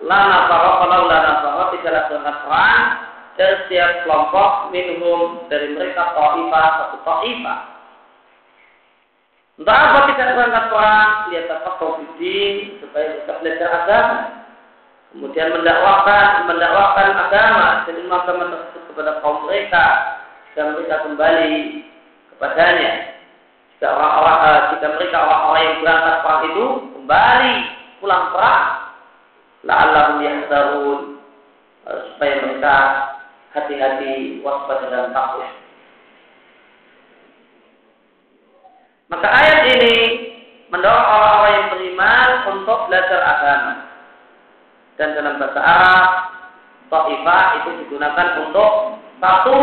lana faro kalau lana faro tidaklah berangkat perang dari setiap kelompok minhum dari mereka ta'ifah satu ta'ifah. Untuk apa tidak berangkat perang? Lihat apa COVID supaya bisa belajar agama. Kemudian mendakwakan mendakwakan agama dan agama tersebut kepada kaum mereka dan mereka kembali kepadanya. Jika orang-orang eh, jika mereka orang-orang yang berangkat perang itu kembali pulang perang la'allahum yahzarun eh, supaya mereka hati-hati waspada dan takut. Maka ayat ini mendorong orang-orang yang beriman untuk belajar agama. Dan dalam bahasa Arab, ta'ifah itu digunakan untuk satu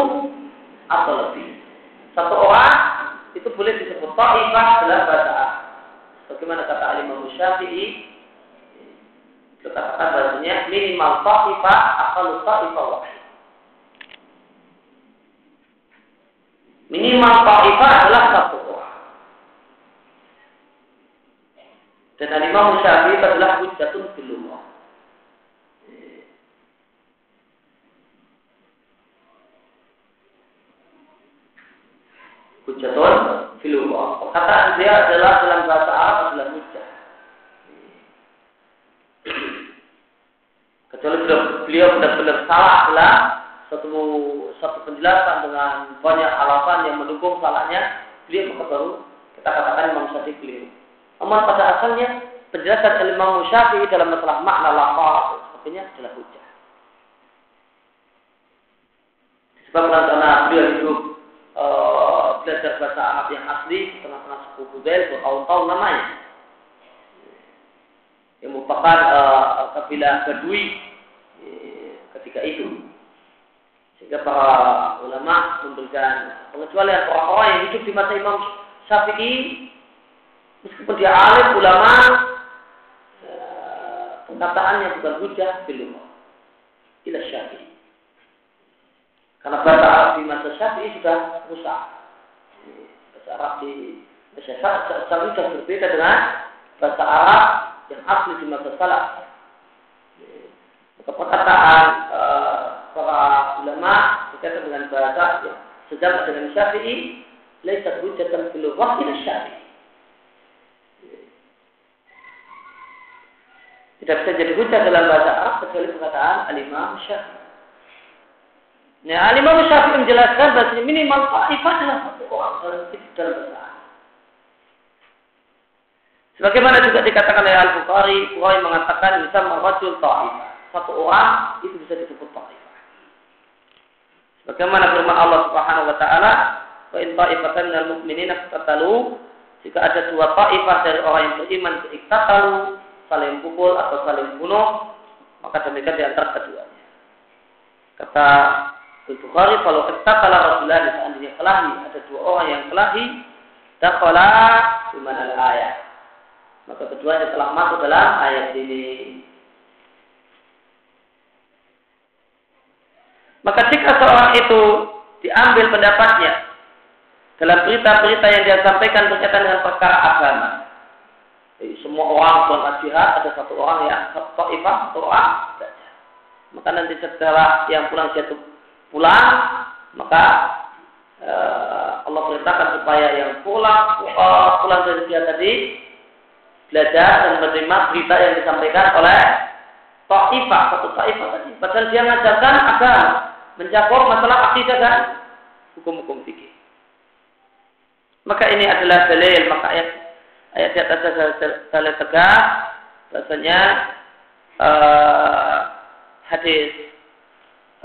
atau lebih. Satu orang itu boleh disebut ta'ifah dalam bahasa Arab. Bagaimana kata Alimah Syafi'i, Betapa bahasanya minimal ta'ifa lupa ta'ifa wahid. Minimal ta'ifa adalah satu orang. Dan alimah musyafi adalah hujjatun filumah. Hujjatun filumah. kata dia adalah dalam bahasa Arab adalah Kecuali beliau benar-benar salah dalam satu satu penjelasan dengan banyak alasan yang mendukung salahnya, beliau maka baru kita katakan Imam Syafi'i beliau. Namun pada asalnya penjelasan Imam Syafi'i dalam masalah makna lafaz sepertinya adalah hujah. Sebab karena beliau hidup uh, belajar bahasa Arab yang asli di tengah-tengah suku Hudail bertahun-tahun namanya. Yang merupakan uh, kabilah Badui ketika itu. Sehingga para ulama memberikan pengecualian orang-orang yang hidup di masa Imam Syafi'i meskipun dia alim ulama uh, perkataannya bukan hujah belum ila Syafi'i. Karena bahasa Arab di masa Syafi'i sudah rusak. Bahasa Arab di masa Syafi'i sudah berbeda dengan bahasa Arab yang asli di masa Salaf. Maka perkataan uh, para ulama berkaitan dengan bahasa yang sejalan dengan Syafi'i, laisa hujjatan fil ila Syafi'i. Tidak bisa jadi hujah dalam bahasa Arab kecuali perkataan al-Imam Syafi'i. Nah, Imam Syafi'i menjelaskan bahasanya minimal ta'ifah adalah satu orang dalam dalam bahasa Sebagaimana juga dikatakan oleh Al-Bukhari, Bukhari mengatakan bisa merajul ta'ifah. Satu orang itu bisa disebut ta'ifah. Sebagaimana firman Allah Subhanahu wa taala, "Wa in ta'ifatan minal mu'minina qatalu" Jika ada dua ta'ifah dari orang yang beriman iktatalu, saling pukul atau saling bunuh, maka demikian di antara keduanya. Kata Bukhari kalau kalau Rasulullah seandainya kelahi ada dua orang yang kelahi dakhala di mana ayat maka keduanya telah masuk dalam ayat ini maka jika seorang itu diambil pendapatnya dalam berita-berita yang dia sampaikan berkaitan dengan perkara agama jadi, semua orang berangkat jihad ada satu orang yang ta'ifah satu orang maka nanti setelah yang pulang jatuh pulang, maka uh, Allah perintahkan supaya yang pulang uh, pulang dari dia tadi belajar dan menerima berita yang disampaikan oleh Ta'ifah, satu Ta'ifah tadi. Padahal dia mengajarkan agar mencakup masalah akidah dan hukum-hukum fikih. Maka ini adalah dalil, maka ayat ayat di atas dalil tegas bahasanya uh, hadis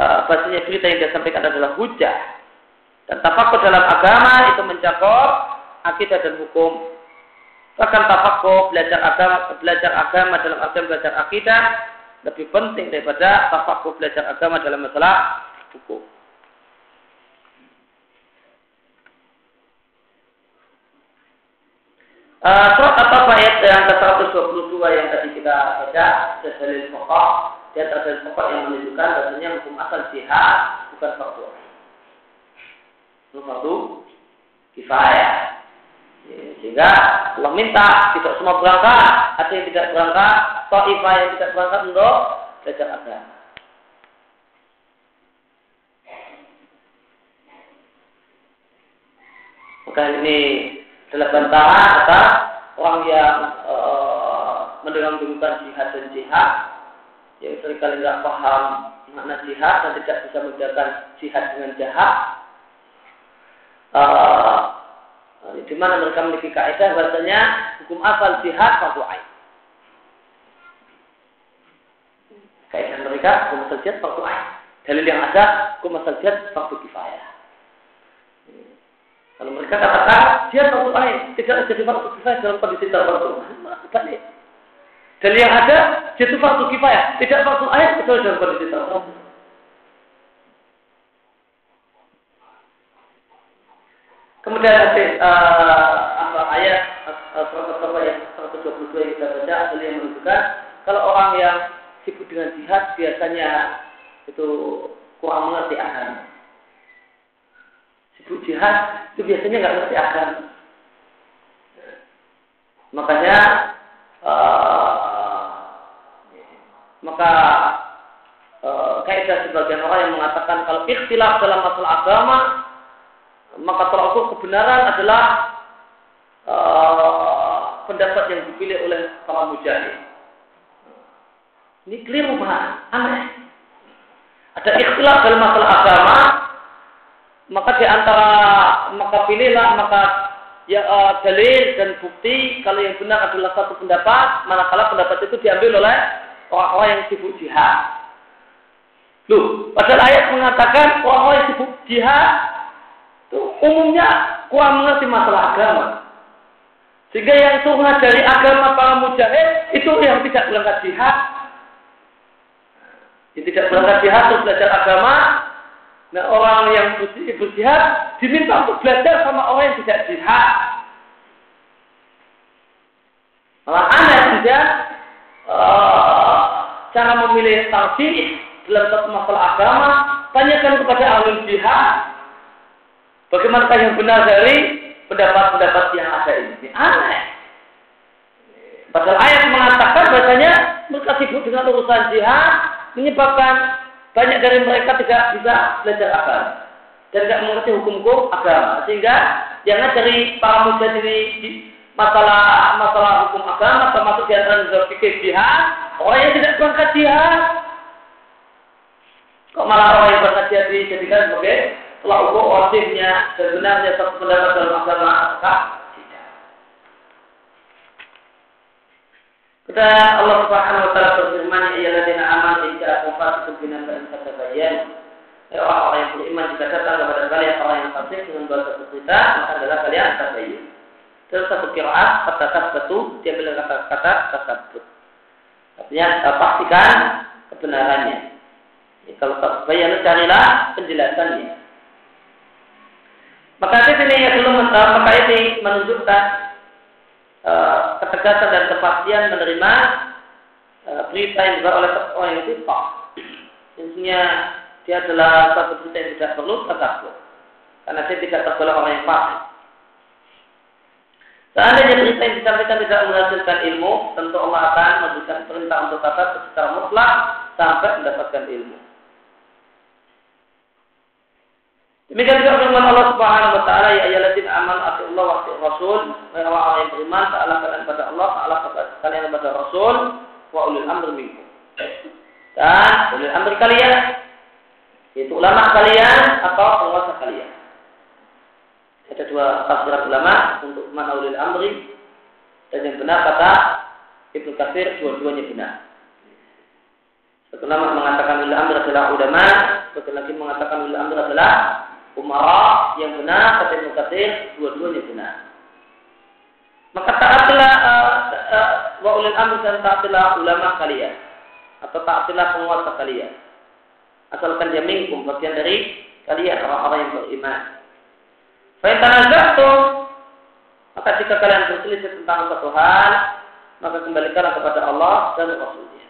uh, bahasanya berita yang dia sampaikan adalah hujah. Dan tafakur dalam agama itu mencakup akidah dan hukum. Bahkan tafakur belajar agama, belajar agama dalam artian belajar akidah lebih penting daripada tafakur belajar agama dalam masalah hukum. Uh, surat apa ayat yang ke-122 yang tadi kita baca, dalil pokok di antara dalil pokok yang menunjukkan bahasanya hukum asal jihad bukan fardu. Fardu kifayah. Ya, sehingga Allah minta tidak semua berangkat. Ada yang tidak berangkat ta'ifah yang tidak berangkat untuk belajar agama maka ini adalah bantahan atas orang yang e, mendengar jihad dan jihad yang sering kali nggak paham makna jihad dan tidak bisa membedakan jihad dengan jahat. Uh, di mana mereka memiliki kaidah bahasanya hukum asal jihad fardu ain. Kaidah mereka hukum asal jihad fardu ain. Dalil yang ada hukum asal jihad fardu kifayah. Kalau mereka katakan jihad fardu ain tidak jadi fardu kifayah dalam kondisi tertentu, balik. Dan yang ada jatuh fardu kifayah, tidak fardu ayat kecuali dalam kondisi tertentu. Kemudian ada uh, apa ayat surat yang 122 yang kita baca ada yang menunjukkan kalau orang yang sibuk dengan jihad biasanya itu kurang mengerti agama. Sibuk jihad itu biasanya nggak mengerti agama. Makanya uh, maka e, kaidah sebagian orang yang mengatakan kalau ikhtilaf dalam masalah agama maka ukur kebenaran adalah uh, pendapat yang dipilih oleh para mujahid. Ini keliru mah, aneh. Ada ikhtilaf dalam masalah agama, maka di antara maka pilihlah maka ya uh, dalil dan bukti kalau yang benar adalah satu pendapat, manakala pendapat itu diambil oleh orang-orang yang sibuk jihad. Loh, padahal ayat mengatakan orang-orang yang sibuk jihad itu umumnya kurang mengerti masalah agama. Sehingga yang sunnah dari agama para mujahid itu yang tidak berangkat jihad. Yang tidak berangkat jihad untuk belajar agama. Nah orang yang berjihad diminta untuk belajar sama orang yang tidak jihad. Malah aneh saja uh, cara memilih tarjih dalam satu masalah agama, tanyakan kepada ahli jihad bagaimana yang benar dari pendapat-pendapat yang ada ini. Aneh. Padahal ayat mengatakan bahasanya mereka sibuk dengan urusan jihad menyebabkan banyak dari mereka tidak bisa belajar agama dan tidak mengerti hukum-hukum agama. Sehingga yang dari para mujahid ini masalah masalah hukum agama termasuk di antara fikih jihad orang yang tidak berangkat jihad. Kok malah orang yang berangkat jihad dijadikan sebagai telah ukur wajibnya dan satu pendapat dalam agama ataukah tidak. Kita Allah Subhanahu wa taala berfirman ya alladzina amanu in ja'akum fasiqun binaba'in fatabayyan. Ya orang-orang yang beriman jika datang kepada kalian orang yang fasik dengan dua satu berita maka adalah kalian tabayyin. Terus satu kiraat kata tasbatu dia bilang kata-kata tasbut. Artinya pastikan kebenarannya. Ya, kalau tak bayar carilah penjelasannya. Maka di sini yang belum uh, maka ini menunjukkan uh, ketegasan dan kepastian menerima uh, berita yang dibawa oleh orang yang tidak. Intinya dia adalah satu berita yang tidak perlu takut karena dia tidak tergolong orang yang fasik. Seandainya berita yang disampaikan tidak menghasilkan ilmu, tentu Allah akan memberikan perintah untuk kata secara mutlak sampai mendapatkan ilmu. Demikian juga firman Allah Subhanahu wa taala ya ayyuhalladzina amanu atiullah wa atiur rasul wa orang yang beriman taala kalian pada Allah taala kalian kepada Rasul wa ulil amri minkum. Dan ulil amri kalian yaitu ulama kalian atau penguasa kalian. Ada dua tafsiran ulama untuk mana ulil amri dan yang benar kata Ibnu Katsir dua-duanya benar. Satu nama mengatakan ulil amri adalah ulama, satu lagi mengatakan ulil amri adalah umara yang benar kata Ibnu dua-duanya benar. Maka taatilah uh, uh, wa ulil amr dan taatilah ulama kalian atau taatilah penguasa kalian. Asalkan dia minkum bagian dari kalian orang-orang yang beriman. Fa'in maka jika kalian berselisih tentang satu hal, maka kembalikanlah kepada Allah dan Rasulnya.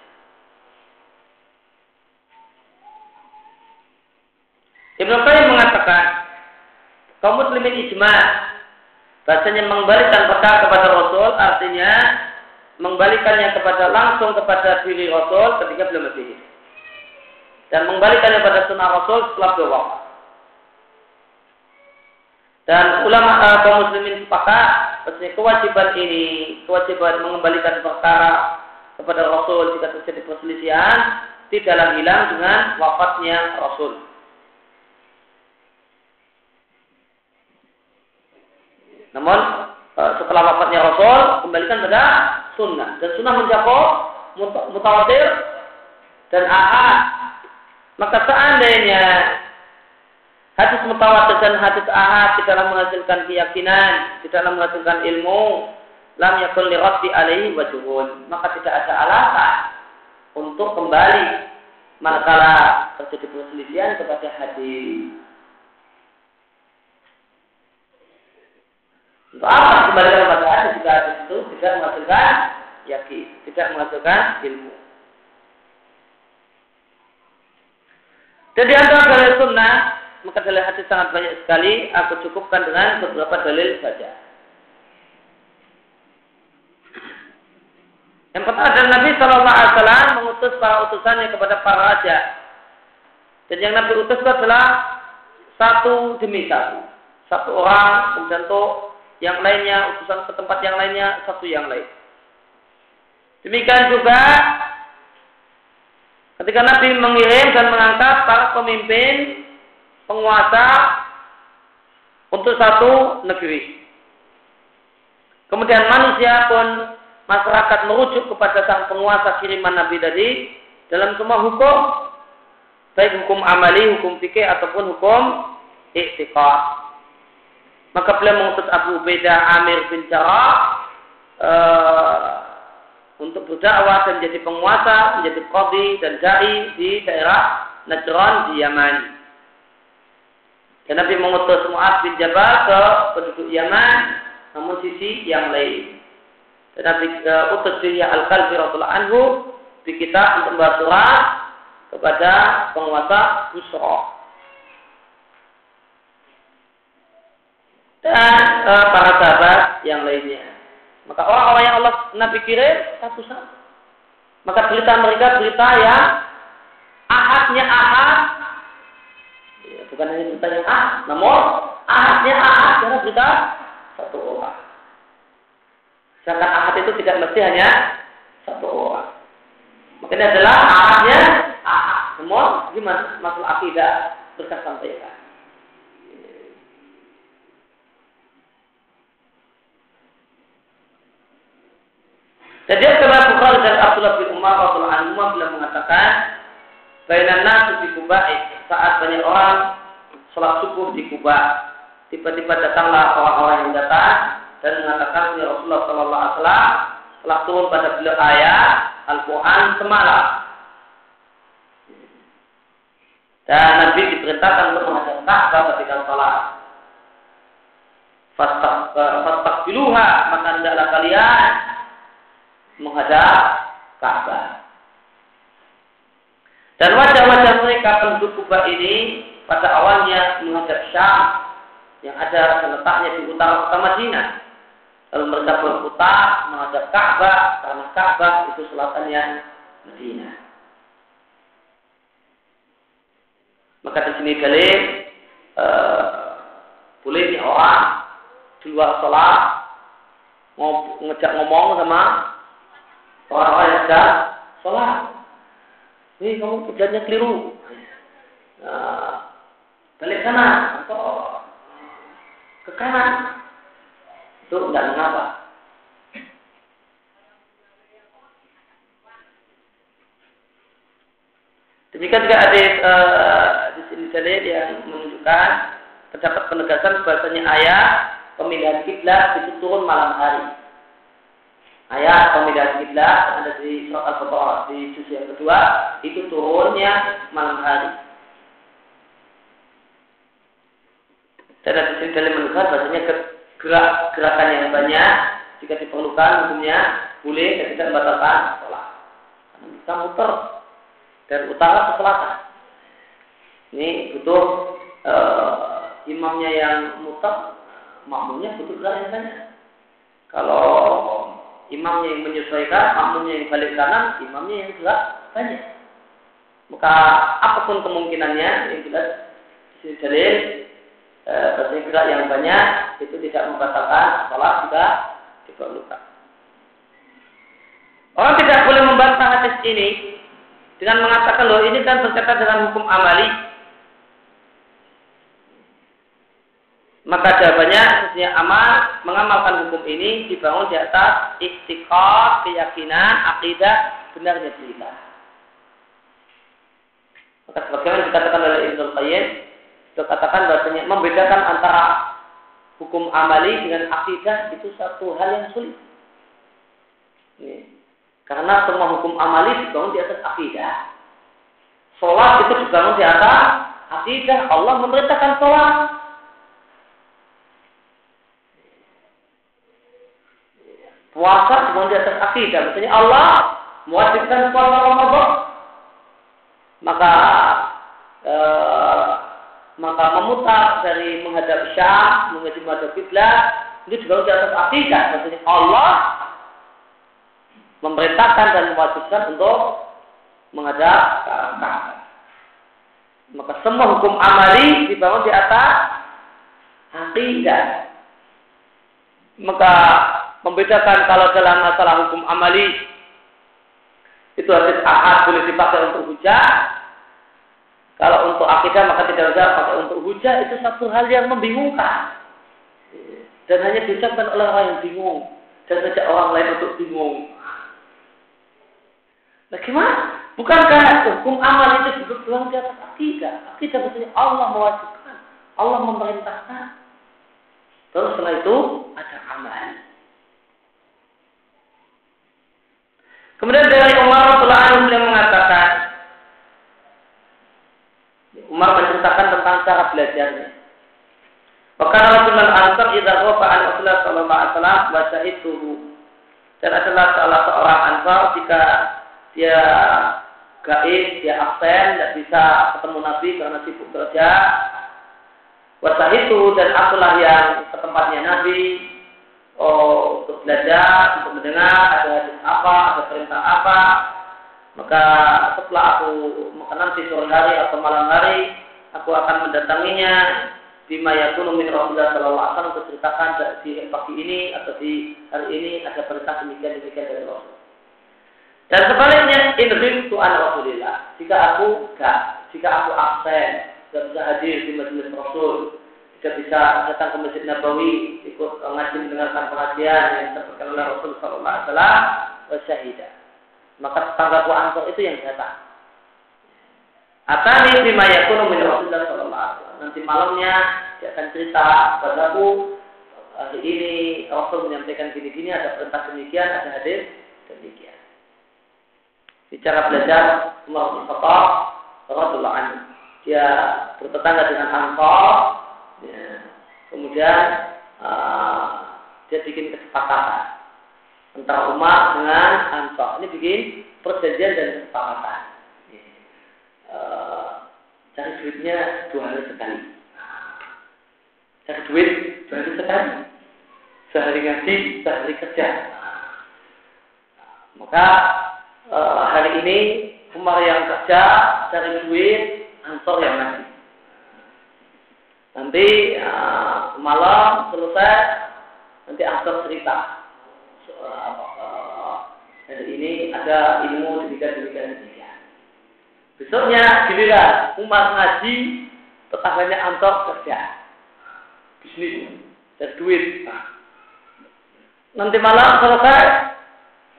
Ibnu Qayyim mengatakan kaum muslimin ijma. Bahasanya mengembalikan perkara kepada Rasul artinya mengembalikannya kepada langsung kepada diri Rasul ketika belum mati dan mengembalikannya kepada sunnah Rasul setelah beliau Dan ulama uh, kaum muslimin sepakat bahwasanya kewajiban ini, kewajiban mengembalikan perkara kepada Rasul jika terjadi perselisihan tidaklah hilang dengan wafatnya Rasul. Namun eh, setelah wafatnya Rasul kembalikan pada sunnah dan sunnah mencakup mutawatir dan ahad. Maka seandainya hadis mutawatir dan hadis ahad tidaklah menghasilkan keyakinan, tidaklah menghasilkan ilmu, lam yakun li raddi alaihi wajhun, maka tidak ada alasan untuk kembali manakala terjadi perselisihan kepada hadis. Untuk apa kembali kepada hadis jika itu tidak menghasilkan yakin, tidak menghasilkan ilmu. Dan di antara dalil sunnah, maka dalil hadis sangat banyak sekali. Aku cukupkan dengan beberapa dalil saja. Yang pertama adalah Nabi Shallallahu Alaihi Wasallam mengutus para utusannya kepada para raja. Dan yang Nabi utus itu adalah satu demi satu. satu orang, kemudian tuh yang lainnya, utusan ke tempat yang lainnya, satu yang lain. Demikian juga ketika Nabi mengirim dan mengangkat para pemimpin penguasa untuk satu negeri. Kemudian manusia pun masyarakat merujuk kepada sang penguasa kiriman Nabi tadi dalam semua hukum, baik hukum amali, hukum fikih ataupun hukum iktiqad. Maka beliau mengutus Abu Ubaidah Amir bin Jarrah uh, untuk berdakwah dan menjadi penguasa, menjadi qadhi dan dai di daerah Najran di Yaman. Dan Nabi mengutus Mu'ad bin Jabal ke penduduk Yaman namun sisi yang lain. Dan Nabi uh, utus dirinya Al-Qalbi Anhu di kita untuk membawa surat kepada penguasa Busra. Dan uh, para sahabat yang lainnya. Maka orang-orang yang Allah Nabi kirim satu-satu. Maka berita mereka berita yang ahadnya ahad. Ya, bukan hanya berita yang ahad, namun ahadnya ahad karena berita satu orang. Sedangkan ahad itu tidak mesti hanya satu orang. Makanya adalah ahadnya ahad. Semua gimana masalah akidah berkas sampaikan. Jadi setelah Bukhari dan Abdullah bin Umar Rasulullah anhu bila mengatakan Bainan nasu di Kuba saat banyak orang sholat subuh di Kuba tiba-tiba datanglah orang-orang yang datang dan mengatakan ya Rasulullah Sallallahu telah turun pada beliau ayat Al-Quran semalam. Dan Nabi diperintahkan untuk menghadap Ka'bah ketika sholat. biluha maka hendaklah kalian menghadap Ka'bah. Dan wajah-wajah mereka penduduk Kubah ini pada awalnya menghadap Syam yang ada terletaknya di utara kota Madinah. Lalu mereka berputar menghadap Ka'bah karena Ka'bah itu selatannya Madinah. Maka di sini dalil uh, bolehnya orang di luar sholat ngejak ngomong sama orang-orang yang sedang sholat. Ini kamu kerjanya keliru. Nah, balik sana atau ke kanan itu tidak mengapa. Demikian juga ada uh, di sini dalil yang menunjukkan terdapat penegasan bahasanya ayat pemilihan kiblat itu turun malam hari. Ayat pemilihan kiblat ada di surat Al-Baqarah di juz yang kedua itu turunnya malam hari. Dan ada sini dalil menunjukkan bahasanya gerak gerakan yang banyak jika diperlukan hukumnya boleh dan tidak membatalkan sholat. Bisa muter dari utara ke selatan. Ini butuh uh, imamnya yang muter, makmumnya butuh gerak yang banyak. Kalau imamnya yang menyesuaikan, makmumnya yang balik kanan, imamnya yang gerak banyak. Maka apa pun kemungkinannya, yang jelas di dalil e, yang banyak itu tidak membatalkan sholat juga diperlukan. Orang tidak boleh membantah hadis ini dengan mengatakan loh ini kan berkaitan dengan hukum amali. Maka jawabannya sesungguhnya amal mengamalkan hukum ini dibangun di atas istiqomah, keyakinan, akidah benarnya cerita. Maka sebagaimana dikatakan oleh Ibnu Qayyim, kita katakan bahasanya membedakan antara hukum amali dengan akidah itu satu hal yang sulit. Ini. Karena semua hukum amali dibangun di atas akidah. Sholat itu dibangun di atas akidah. Allah memerintahkan sholat. Puasa dibangun di atas akidah. Maksudnya Allah mewajibkan puasa Ramadan. Maka eh, maka memutar dari menghadap Syam menuju menghadap kiblat itu juga di atas akidah maksudnya Allah memerintahkan dan mewajibkan untuk menghadap Ka'bah. Maka semua hukum amali dibangun di atas akidah. Maka membedakan kalau dalam masalah hukum amali itu hadis ahad boleh dipakai untuk hujah. Kalau untuk akidah maka tidak usah pakai untuk hujah itu satu hal yang membingungkan dan hanya diucapkan oleh orang yang bingung dan saja orang lain untuk bingung. Nah gimana? Bukankah hukum amal itu doang di atas akidah? Akidah maksudnya Allah mewajibkan, Allah memerintahkan. Terus setelah itu ada amal. Kemudian dari Umar Rasulullah beliau mengatakan, Umar menceritakan tentang cara belajarnya. Maka Rasulullah Ansar idza an Rasulullah sallallahu alaihi wasallam wa syahidtuhu. Dan adalah salah seorang Ansar jika dia gaib, dia absen, tidak bisa ketemu Nabi karena sibuk kerja. Wasah itu dan akulah yang ke tempatnya Nabi oh, untuk belajar, untuk mendengar ada hadis apa, ada perintah apa. Maka setelah aku makan nanti sore hari atau malam hari, aku akan mendatanginya bima yakunu min Rasulullah sallallahu alaihi wasallam ceritakan di pagi ini atau di hari ini ada perintah demikian demikian dari Rasul. Dan sebaliknya, in tu an Rasulillah. Jika aku gak, jika aku absen, tidak bisa hadir di majelis Rasul, tidak bisa datang ke Masjid Nabawi, ikut ngaji mendengarkan pengajian yang disampaikan oleh Rasul Sallallahu Alaihi Wasallam. Maka tetangga Ansor itu yang datang. Atani bima yakunu min Rasulullah Sallallahu Alaihi Wasallam. Nanti malamnya dia akan cerita padaku hari ini Rasul menyampaikan gini-gini, ada perintah demikian, ada hadis demikian bicara belajar Umar bin Khattab radhiyallahu anhu. Dia bertetangga dengan Ansar, ya. kemudian uh, dia bikin kesepakatan antara Umar dengan Ansar. Ini bikin perjanjian dan kesepakatan. Ya. Uh, cari duitnya dua hari sekali. Cari duit dua hari sekali. Sehari ngaji, sehari kerja. Maka uh, hari ini Umar yang kerja cari duit, Ansor yang ngasih. Nanti uh, malam selesai, nanti Ansor cerita. So, uh, hari ini ada ilmu demikian demikian demikian. Besoknya giliran Umar ngaji, tetangganya Ansor kerja. Bisnis, cari duit. Nanti malam selesai,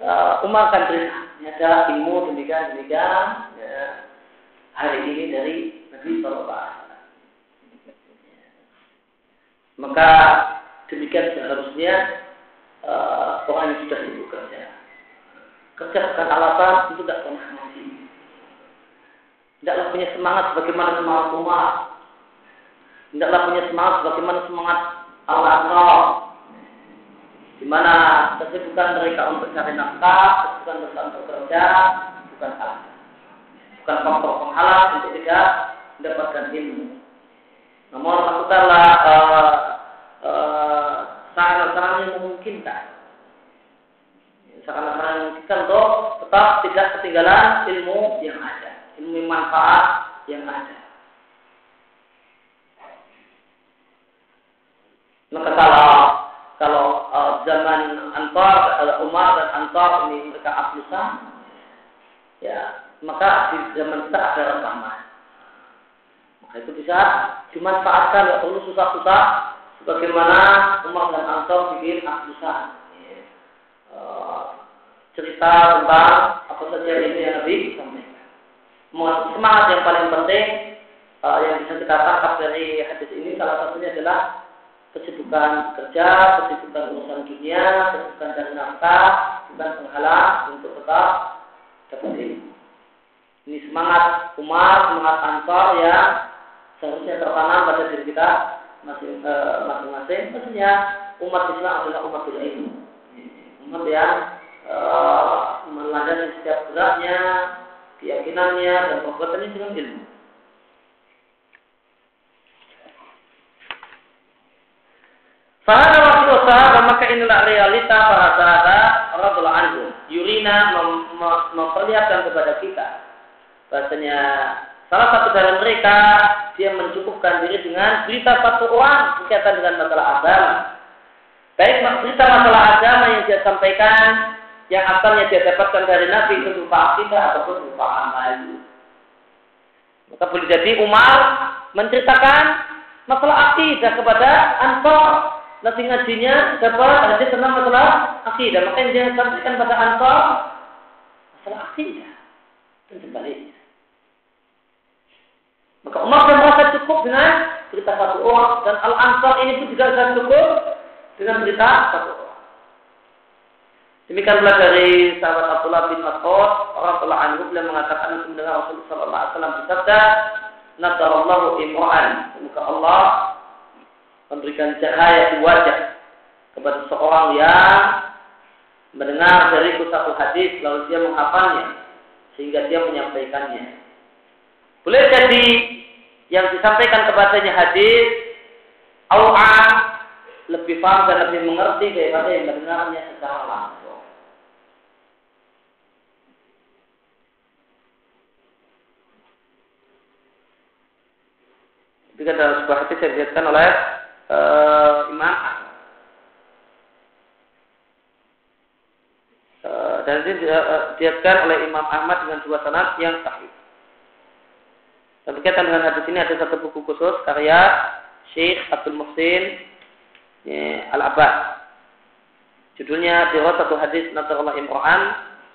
uh, Umar akan cerita ada ilmu demikian demikian ya, hari ini dari Nabi Sallallahu Maka demikian seharusnya uh, orang yang sudah sibuk kerja. Kerja bukan alasan itu tidak pernah ngaji. Tidaklah punya semangat bagaimana semangat umat. Tidaklah punya semangat bagaimana semangat Allah di mana kesibukan mereka untuk cari nafkah, kesibukan mereka untuk kerja, bukan salah. Bukan faktor penghalang untuk tidak mendapatkan ilmu. Namun lakukanlah uh, uh, sarana-sarana yang memungkinkan. Sarana-sarana yang memungkinkan untuk tetap tidak ketinggalan ilmu yang ada, ilmu manfaat yang ada. Maka kalau kalau uh, zaman Antar, Umar dan Antar ini mereka ablusan, ya maka di zaman kita ada rekaman. Maka itu bisa dimanfaatkan, tidak perlu susah-susah, sebagaimana Umar dan Antar bikin ablusan. Ya. Uh, cerita tentang apa saja ini yang Nabi sampaikan. Semangat yang paling penting uh, yang bisa kita tangkap dari hadis ini salah satunya adalah kesibukan kerja, kesibukan urusan dunia, kesibukan dan nafkah, bukan penghalang untuk tetap dapat. Ini semangat umat, semangat ansor yang seharusnya tertanam pada diri kita eh, masing-masing. Maksudnya umat Islam adalah umat ilmu. Umat yang uh, melandasi setiap geraknya, keyakinannya, dan perbuatannya dengan ilmu. Fahada waktu usaha maka inilah realita para sahabat Rasulullah anhu. Yurina mem memperlihatkan kepada kita bahasanya salah satu dari mereka dia mencukupkan diri dengan berita satu orang berkaitan dengan masalah agama. Baik berita masalah agama yang dia sampaikan, yang asalnya dia dapatkan dari Nabi itu berupa akidah ataupun berupa amal. Maka boleh jadi Umar menceritakan masalah akidah kepada Ansor. Nanti ngajinya dapat hadis tentang masalah akidah. Maka yang dia sampaikan pada Ansor masalah akidah dan sebaliknya. Maka Umar dan merasa cukup dengan berita satu orang dan Al Ansar ini pun juga sangat cukup dengan berita satu orang. Demikian pula dari sahabat Abdullah bin Mas'ud, orang telah anhu beliau mengatakan mendengar Rasulullah sallallahu alaihi wasallam bersabda, "Nadarallahu imra'an." Semoga Allah memberikan cahaya di wajah kepada seorang yang mendengar dari satu hadis lalu dia menghafalnya sehingga dia menyampaikannya. Boleh jadi yang disampaikan kepadanya hadis aw'a lebih paham dan lebih mengerti daripada yang mendengarnya secara langsung. Jika dalam sebuah hadis yang dilihatkan oleh uh, Imam uh, dan ini dilihatkan oleh Imam Ahmad dengan dua sanad yang sahih. Dan berkaitan dengan hadis ini ada satu buku khusus karya Syekh Abdul Muhsin ya, Al-Abbas. Judulnya satu Hadis Nasrullah Imran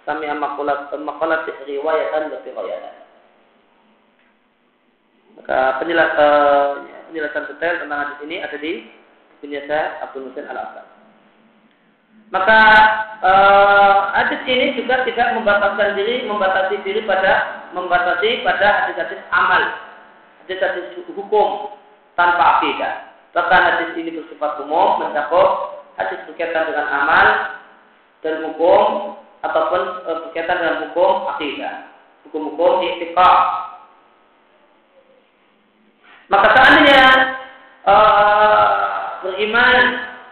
Sami Amakulat Makalat Riwayatan wa Riwayatan. Maka penjelas, uh, penjelasan detail tentang hadis ini ada di bukunya saya Abdul Muhsin Al-Abbas. Maka uh, hadis ini juga tidak membataskan diri, membatasi diri pada membatasi pada hadis-hadis amal, hadis-hadis hukum tanpa akidah. Bahkan hadis ini bersifat umum, mencakup hadis berkaitan dengan amal dan hukum ataupun e, berkaitan dengan hukum akidah, hukum-hukum ikhtikaf. Maka seandainya e, beriman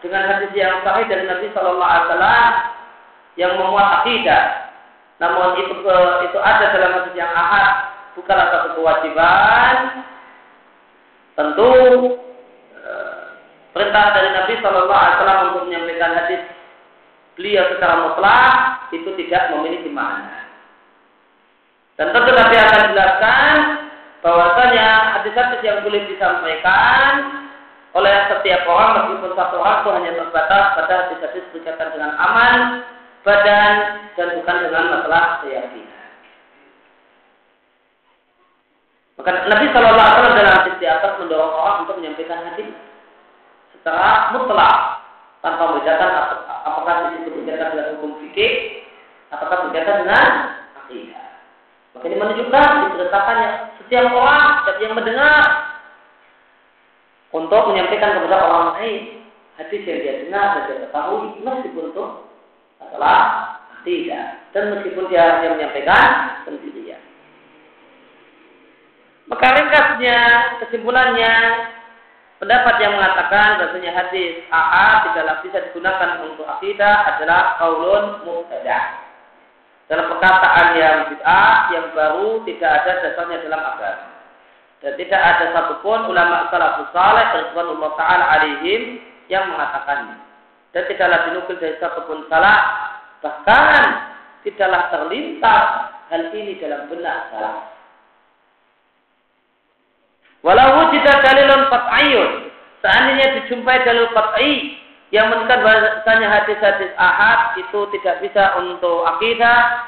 dengan hadis yang sahih dari Nabi Shallallahu Alaihi Wasallam yang memuat akidah, namun itu itu ada dalam hadis yang ahad, bukanlah satu kewajiban. Tentu eh, perintah dari Nabi Shallallahu Alaihi Wasallam untuk menyampaikan hadis beliau secara mutlak itu tidak memiliki makna. Dan tentu Nabi akan jelaskan bahwasanya hadis-hadis yang boleh disampaikan oleh setiap orang meskipun satu orang itu hanya terbatas pada hadis-hadis berkaitan dengan aman badan dan bukan dengan masalah keyakinan. Maka Nabi Shallallahu Alaihi Wasallam dalam hadis di atas mendorong orang untuk menyampaikan hadis secara mutlak tanpa membedakan apakah itu berkaitan dengan hukum fikih ataukah berkaitan dengan akidah. Maka ini menunjukkan diceritakannya setiap orang yang mendengar untuk menyampaikan kepada orang lain hadis yang dia dengar dan dia ketahui meskipun itu adalah tidak. Dan meskipun dia hanya menyampaikan sendirian. Maka ringkasnya, kesimpulannya, pendapat yang mengatakan bahasanya hadis AA tidaklah bisa digunakan untuk akidah adalah kaulun mubtada. Dalam perkataan yang bid'ah, yang baru, tidak ada dasarnya dalam agama. Dan tidak ada satupun ulama salafus saleh Allah taala alaihim yang mengatakannya dan tidaklah dinukil dari satupun salah. Bahkan tidaklah terlintas hal ini dalam benak salah. Walau tidak dalilun fat'ayun seandainya dijumpai dalil fat'i yang menunjukkan bahasanya hadis-hadis ahad itu tidak bisa untuk akidah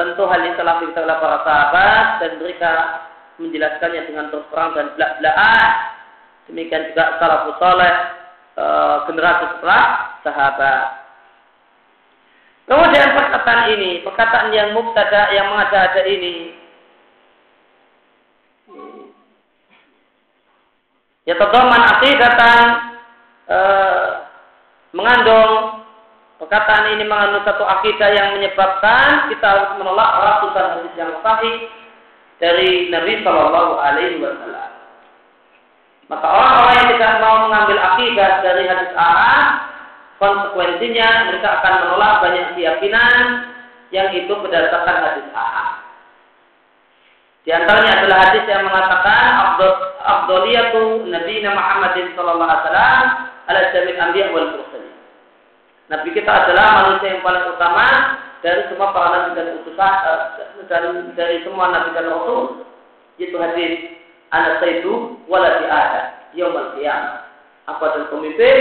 tentu hal ini telah oleh para sahabat dan mereka menjelaskannya dengan terus terang dan belak-belakan demikian juga salafus saleh e, generasi setelah sahabat. Kemudian perkataan ini, perkataan yang mubtada yang mengada-ada ini ya terdoman akidatan e, mengandung perkataan ini mengandung satu akidah yang menyebabkan kita harus menolak ratusan hadis yang sahih dari Nabi Shallallahu Alaihi Wasallam. Maka orang-orang yang tidak mau mengambil akidah dari hadis A, konsekuensinya mereka akan menolak banyak keyakinan yang itu berdasarkan hadis A. Di antaranya adalah hadis yang mengatakan afdaliyatu Nabi Muhammadin sallallahu alaihi wasallam ala jamil anbiya wal mursalin. Nabi kita adalah manusia yang paling utama dari semua para nabi dan utusan uh, dari, dari semua nabi dan rasul yaitu hadis anak itu wala di ada yaumul qiyamah. Aku adalah pemimpin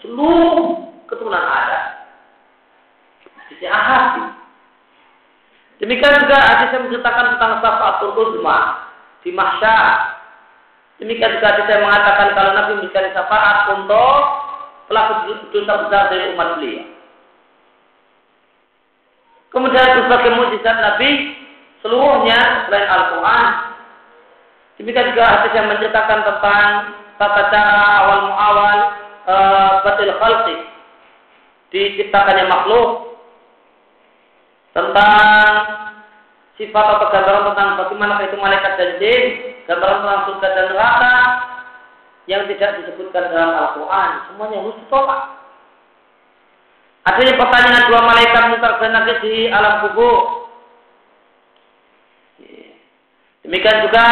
seluruh keturunan ada. Hadisnya ahad. Demikian juga hadis yang menceritakan tentang syafaat uzma di mahsyar. Demikian juga hadis yang mengatakan kalau Nabi memberikan syafaat untuk pelaku dosa besar dari umat beliau. Kemudian berbagai mujizat Nabi seluruhnya selain Al-Quran. Demikian juga hadis yang menceritakan tentang tata cara awal muawal e, batil khalqi diciptakannya makhluk tentang sifat atau gambaran tentang bagaimana itu malaikat dan jin, gambaran tentang surga dan neraka yang tidak disebutkan dalam Al-Quran, semuanya harus ditolak. Adanya pertanyaan dua malaikat munkar dan di alam kubur. Demikian juga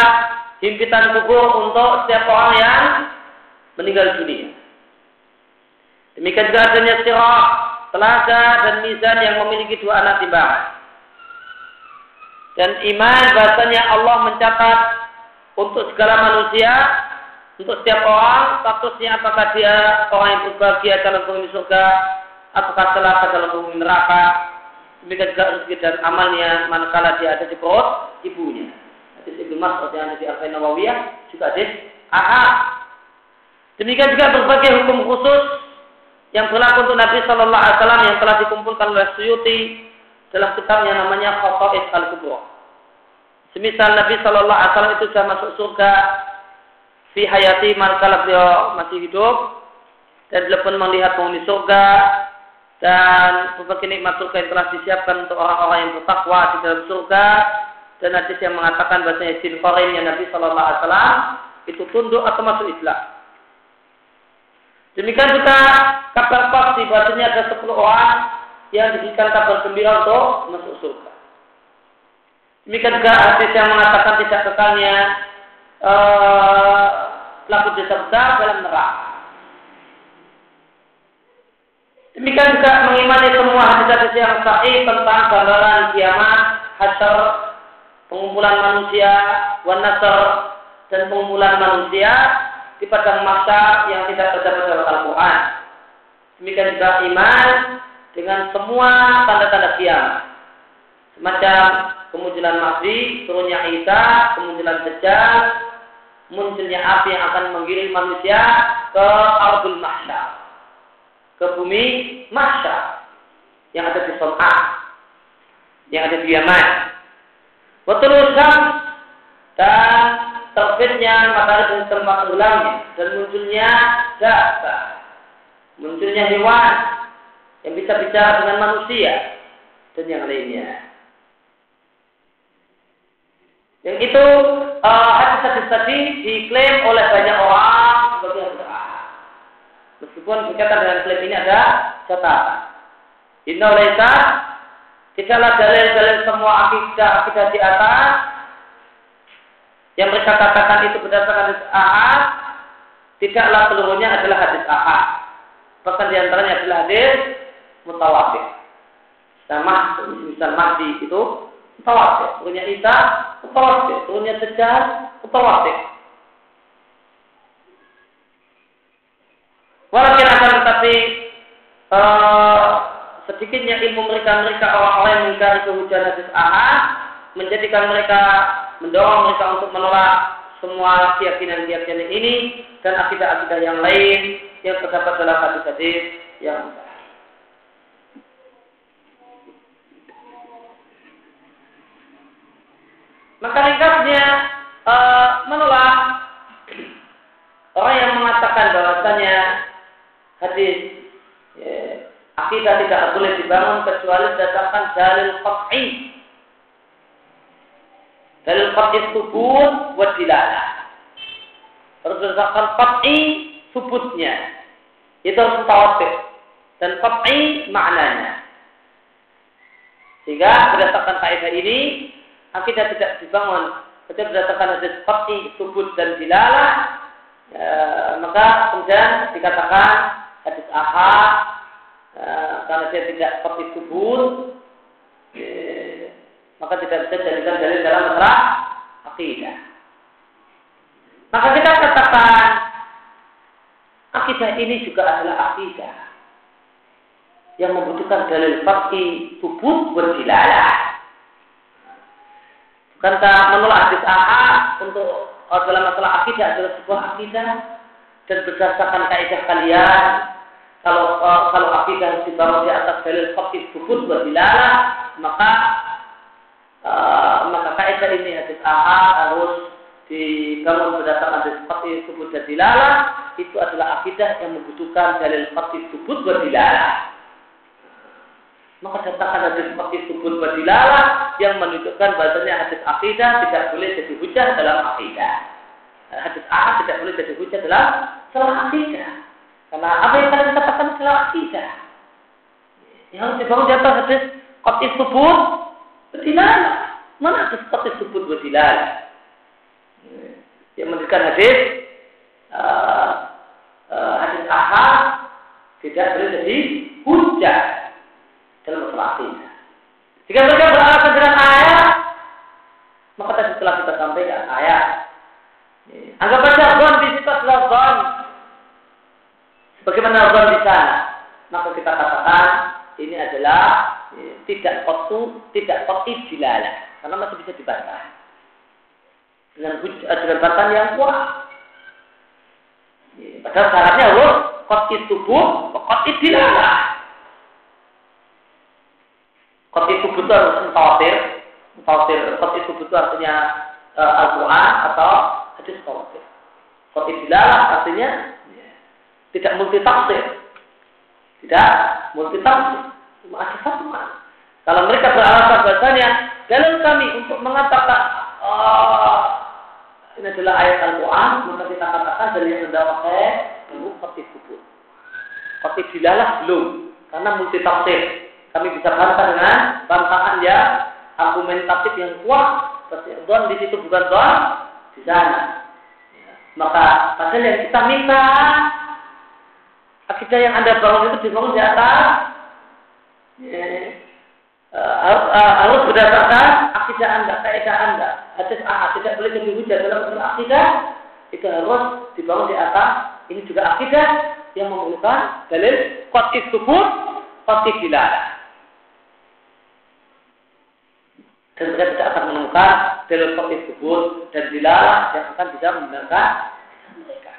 himpitan kubur untuk setiap orang yang meninggal dunia. Demikian juga adanya sirah, telaga dan mizan yang memiliki dua anak timbangan. Dan iman bahasanya Allah mencatat untuk segala manusia, untuk setiap orang, statusnya apakah dia orang yang berbahagia dalam penghuni surga apakah celaka dalam bumi neraka demikian juga rezeki dan amalnya manakala dia ada di perut ibunya Ibnu Mas'ud yang ada di Al Nawawiyah juga hadis. AA demikian juga berbagai hukum khusus yang berlaku untuk Nabi Shallallahu Alaihi Wasallam yang telah dikumpulkan oleh Suyuti dalam kitab yang namanya Khotois al Kubro. Semisal Nabi Shallallahu Alaihi Wasallam itu sudah masuk surga fi hayati manakala beliau masih hidup dan beliau pun melihat penghuni surga dan berbagai nikmat surga yang telah disiapkan untuk orang-orang yang bertakwa di dalam surga dan hadis yang mengatakan bahasanya jin korin yang Nabi Shallallahu itu tunduk atau masuk Islam. Demikian juga kabar pasti bahasanya ada 10 orang yang diberikan kabar gembira untuk masuk surga. Demikian juga hadis yang mengatakan tidak kekalnya pelaku dosa besar dalam neraka. Demikian juga mengimani semua hadis-hadis yang sahih tentang gambaran kiamat, hasyar, pengumpulan manusia, wan dan pengumpulan manusia di padang masa yang tidak terdapat dalam Al-Quran. Demikian juga iman dengan semua tanda-tanda kiamat. Semacam kemunculan Mahdi, turunnya Isa, kemunculan Dajjal, munculnya api yang akan menggiring manusia ke Ardul Mahsyar ke bumi Masya yang ada di Son'a, yang ada di Yaman. Betul dan terbitnya matahari dan tempat ulangnya dan munculnya data, munculnya hewan yang bisa bicara dengan manusia dan yang lainnya. Yang itu uh, hadis-hadis tadi diklaim oleh banyak orang sebagai Meskipun berkaitan dengan klaim ini ada catatan. Inna tidaklah dalil-dalil semua akidah akidah di atas yang mereka katakan itu berdasarkan hadis ahad tidaklah seluruhnya adalah hadis ahad. Bahkan di antaranya adalah hadis mutawatir. Sama misal Mahdi itu mutawatir. Turunnya Isa mutawatir. Turunnya Dajjal mutawatir. Walaupun akan tetapi uh, sedikitnya ilmu mereka mereka orang-orang yang mengingkari kehujanan hadis ahad menjadikan mereka mendorong mereka untuk menolak semua keyakinan-keyakinan ini dan akidah-akidah yang lain yang terdapat dalam hadis-hadis yang Maka ringkasnya uh, menolak orang yang mengatakan bahwasanya hadis ya, akidah tidak boleh dibangun kecuali berdasarkan dalil qat'i dalil qat'i subut wa dilalah. Harus berdasarkan qat'i subutnya itu harus mutawatir. Dan qat'i maknanya. Sehingga berdasarkan kaidah ini akidah tidak dibangun. Kecuali berdasarkan hadis qat'i subut dan dilalah Ya, maka kemudian dikatakan hadis ahad ya, karena dia tidak seperti subur, ya, maka tidak bisa jadikan dalil dalam masalah akidah. Maka kita katakan akidah ini juga adalah akidah yang membutuhkan dalil pasti subut berdilalah. Bukankah menolak hadis ahad untuk dalam masalah akidah adalah sebuah akidah dan berdasarkan kaidah kalian kalau uh, kalau akidah harus dibangun di atas dalil fakir bubut berdilalah maka uh, maka kaidah ini hadis ahad harus dibangun berdasarkan hadis fakir bubut berdilalah itu adalah akidah yang membutuhkan dalil fakir bubut berdilalah maka datangkan hadis seperti subur badilalah yang menunjukkan bahasanya hadis akidah tidak boleh jadi hujah dalam akidah. Hadis A tidak boleh jadi hujah dalam salah akidah. Karena apa yang kalian katakan salah akidah. Yang harus dibangun di atas hadis kotis subur badilalah. Mana hadis kotis subur badilalah? Yang menunjukkan hadis tidak kotu, tidak kotu dilala, karena masih bisa dibantah dengan dengan bantahan yang kuat. Ya, padahal syaratnya Allah kotu tubuh, kotu dilala. Kot itu butuh harus mutawatir. Mutawatir. Kot itu butuh artinya e, Al-Quran atau hadis mutawatir. Kot dilalah artinya ya, tidak multi tafsir. Tidak multi tafsir. Cuma ada satu makna. Kalau mereka beralasan bahasanya dalam kami untuk mengatakan oh, ini adalah ayat Al-Quran, maka kita katakan dari yang anda pakai belum khotib kubur. Khotib dilalah belum, karena multi tafsir. Kami bisa bantah dengan bantahan yang argumentatif yang kuat. Don di situ bukan don di sana. Ya. Maka padahal yang kita minta akidah yang anda bangun itu dibangun di atas ya, uh, uh, harus berdasarkan akidah anda, kaidah anda. Hadis A tidak boleh jadi hujah dalam masalah akidah. Itu harus dibangun di atas. Ini juga akidah yang memerlukan dalil qat'is subut, qat'is dilalah. dan mereka tidak akan menemukan dalil fikih tersebut dan dilarang yang akan bisa membenarkan mereka.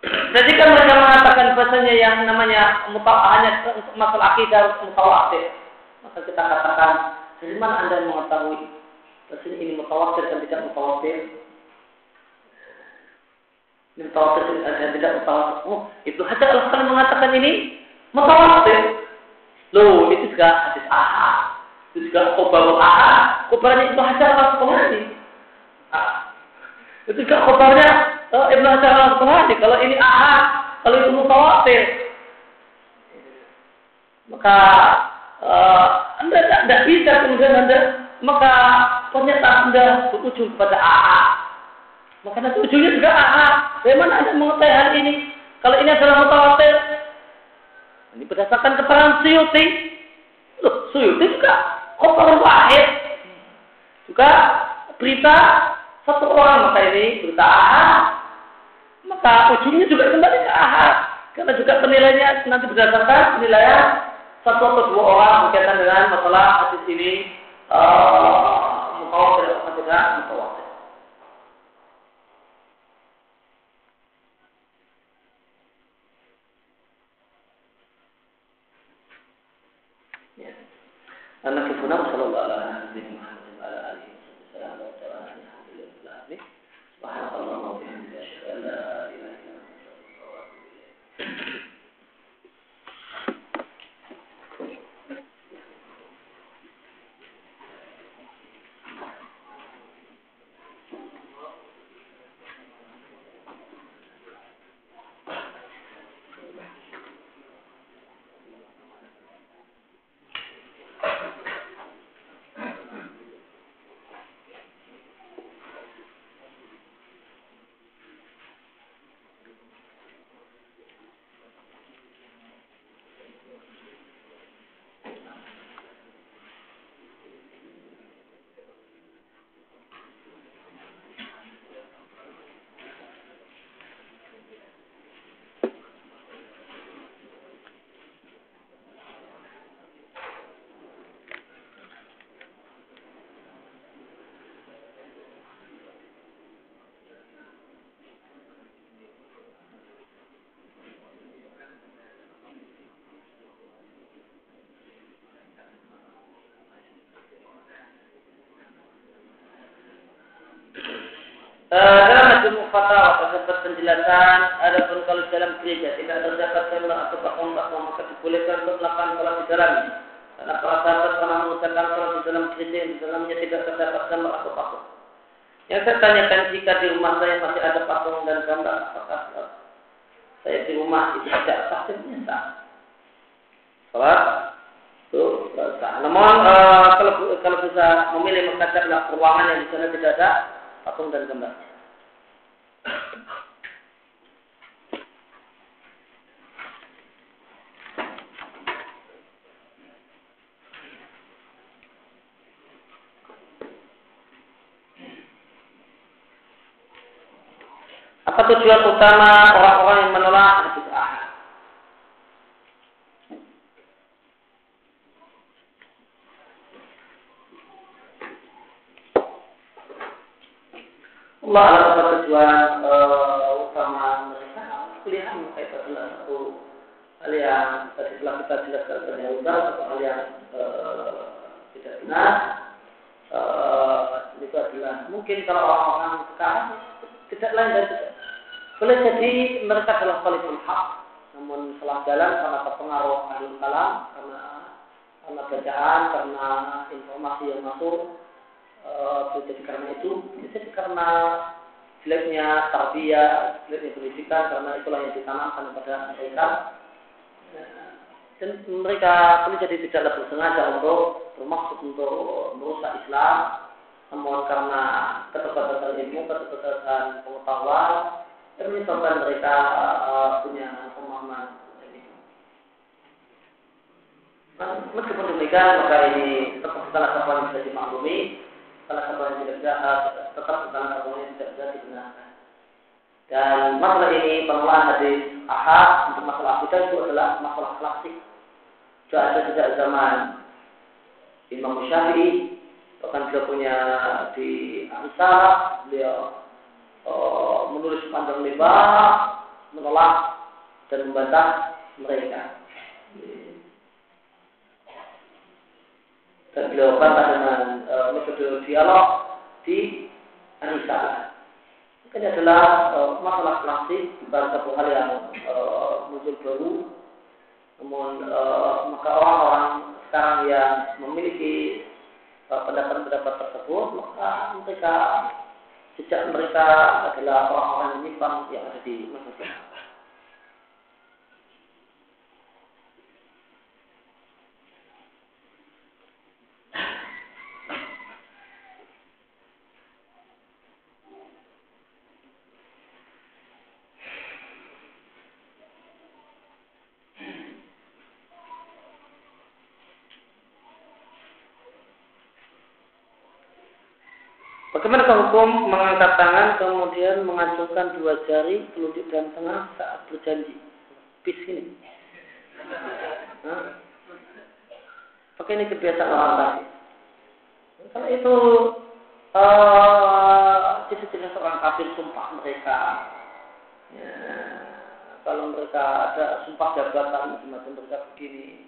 Jika mereka mengatakan bahasanya yang namanya hanya untuk masalah akidah mutawatir, maka kita katakan dari mana anda mengetahui bahasanya ini mutawatir dan tidak mutawatir? mutawatir dan tidak mutawatir. Oh, itu Hajar al mengatakan ini mutawatir. Loh, itu juga hadis ahad. Itu juga khobar ahad. Khobarnya itu Hajar al-Asqalani. Ah. Itu juga khobarnya uh, Ibnu Hajar. Kalau ini ahad, kalau itu mutawatir. Maka uh, Anda tidak bisa kemudian Anda maka pernyataan Anda berujung kepada ahad maka nanti ujungnya juga ahad. Bagaimana Anda mengetahui hal ini? Kalau ini adalah mutawatir, ini berdasarkan keterangan Suyuti. Loh, Suyuti juga kotor wahid. Juga berita satu orang, maka ini berita ahad. Maka ujungnya juga kembali ke ahad. Karena juga penilaiannya nanti berdasarkan penilaian satu atau dua orang berkaitan dengan masalah hadis ini uh, mutawatir atau tidak mutawatir. Anak ibu Nabi Sallallahu Uh, dalam majmu fatwa terdapat penjelasan adapun kalau dalam gereja tidak terdapat tembak atau patung patung maka dibolehkan untuk melakukan sholat di dalamnya karena para sahabat pernah mengucapkan sholat di dalam gereja di dalamnya tidak terdapat tembak atau patung. Yang saya tanyakan jika di rumah saya masih ada patung dan gambar apakah saya di rumah itu tidak pasti sah sholat itu sah namun uh, kalau kalau bisa memilih maka ruangan yang di sana tidak ada patung dan gambar. Apa tujuan utama orang-orang yang menolak hadis ahad? Allah adalah tujuan uh, utama mereka pilihan mereka adalah satu hal yang tadi telah kita jelaskan terlebih dahulu satu hal yang uh, tidak benar. Uh, itu adalah mungkin kalau orang-orang sekarang tidak lain itu boleh jadi mereka adalah khaliful hak namun setelah jalan karena terpengaruh ahli kalam karena karena bacaan karena informasi yang masuk uh, jadi karena itu jadi karena jeleknya tarbiyah, jeleknya pendidikan karena itulah yang ditanamkan kepada mereka. Dan mereka perlu jadi tidaklah bersengaja untuk bermaksud untuk merusak Islam namun karena keterbatasan ilmu, keterbatasan pengetahuan menyebabkan mereka uh, punya pemahaman. Meskipun demikian, maka ini tetap satu yang bisa dimaklumi satu yang tidak bisa tetap satu yang tidak bisa dibenarkan. Dan masalah ini pengelolaan hadis ahad untuk masalah kita itu adalah masalah klasik. Sudah ada sejak zaman Imam Syafi'i, bahkan beliau punya di Ansar, beliau uh, menulis panjang lebar, menolak dan membantah mereka. Dan beliau bantah dengan e, metode dialog di Anissa. Ini adalah e, masalah klasik bukan satu hal yang e, muncul baru. Namun e, maka orang-orang sekarang yang memiliki pendapat-pendapat tersebut maka mereka sejak mereka adalah orang-orang yang menyimpang yang ada di masyarakat. Bagaimana hukum mengangkat tangan kemudian mengacungkan dua jari telunjuk dan tengah saat berjanji? Bis ini. Pakai ini kebiasaan orang tadi. Kalau itu uh, jenis-jenis orang kafir sumpah mereka. Ya, kalau mereka ada sumpah jabatan semacam mereka begini,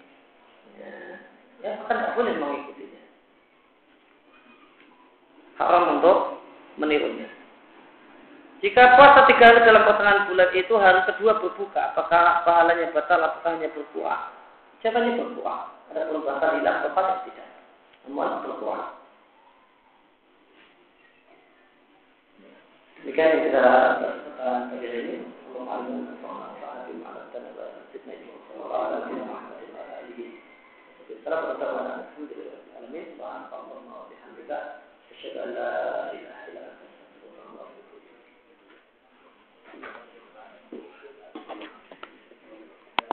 ya, ya kan tidak boleh mengikutinya haram untuk menirunya. Jika puasa tiga hari dalam potongan bulan itu hari kedua berbuka, apakah pahalanya batal atau hanya berbuah? Jawabannya berbuah. Ada belum batal hilang atau tidak. Namun berbuah. Demikian yang kita katakan pada ini. Allah 这个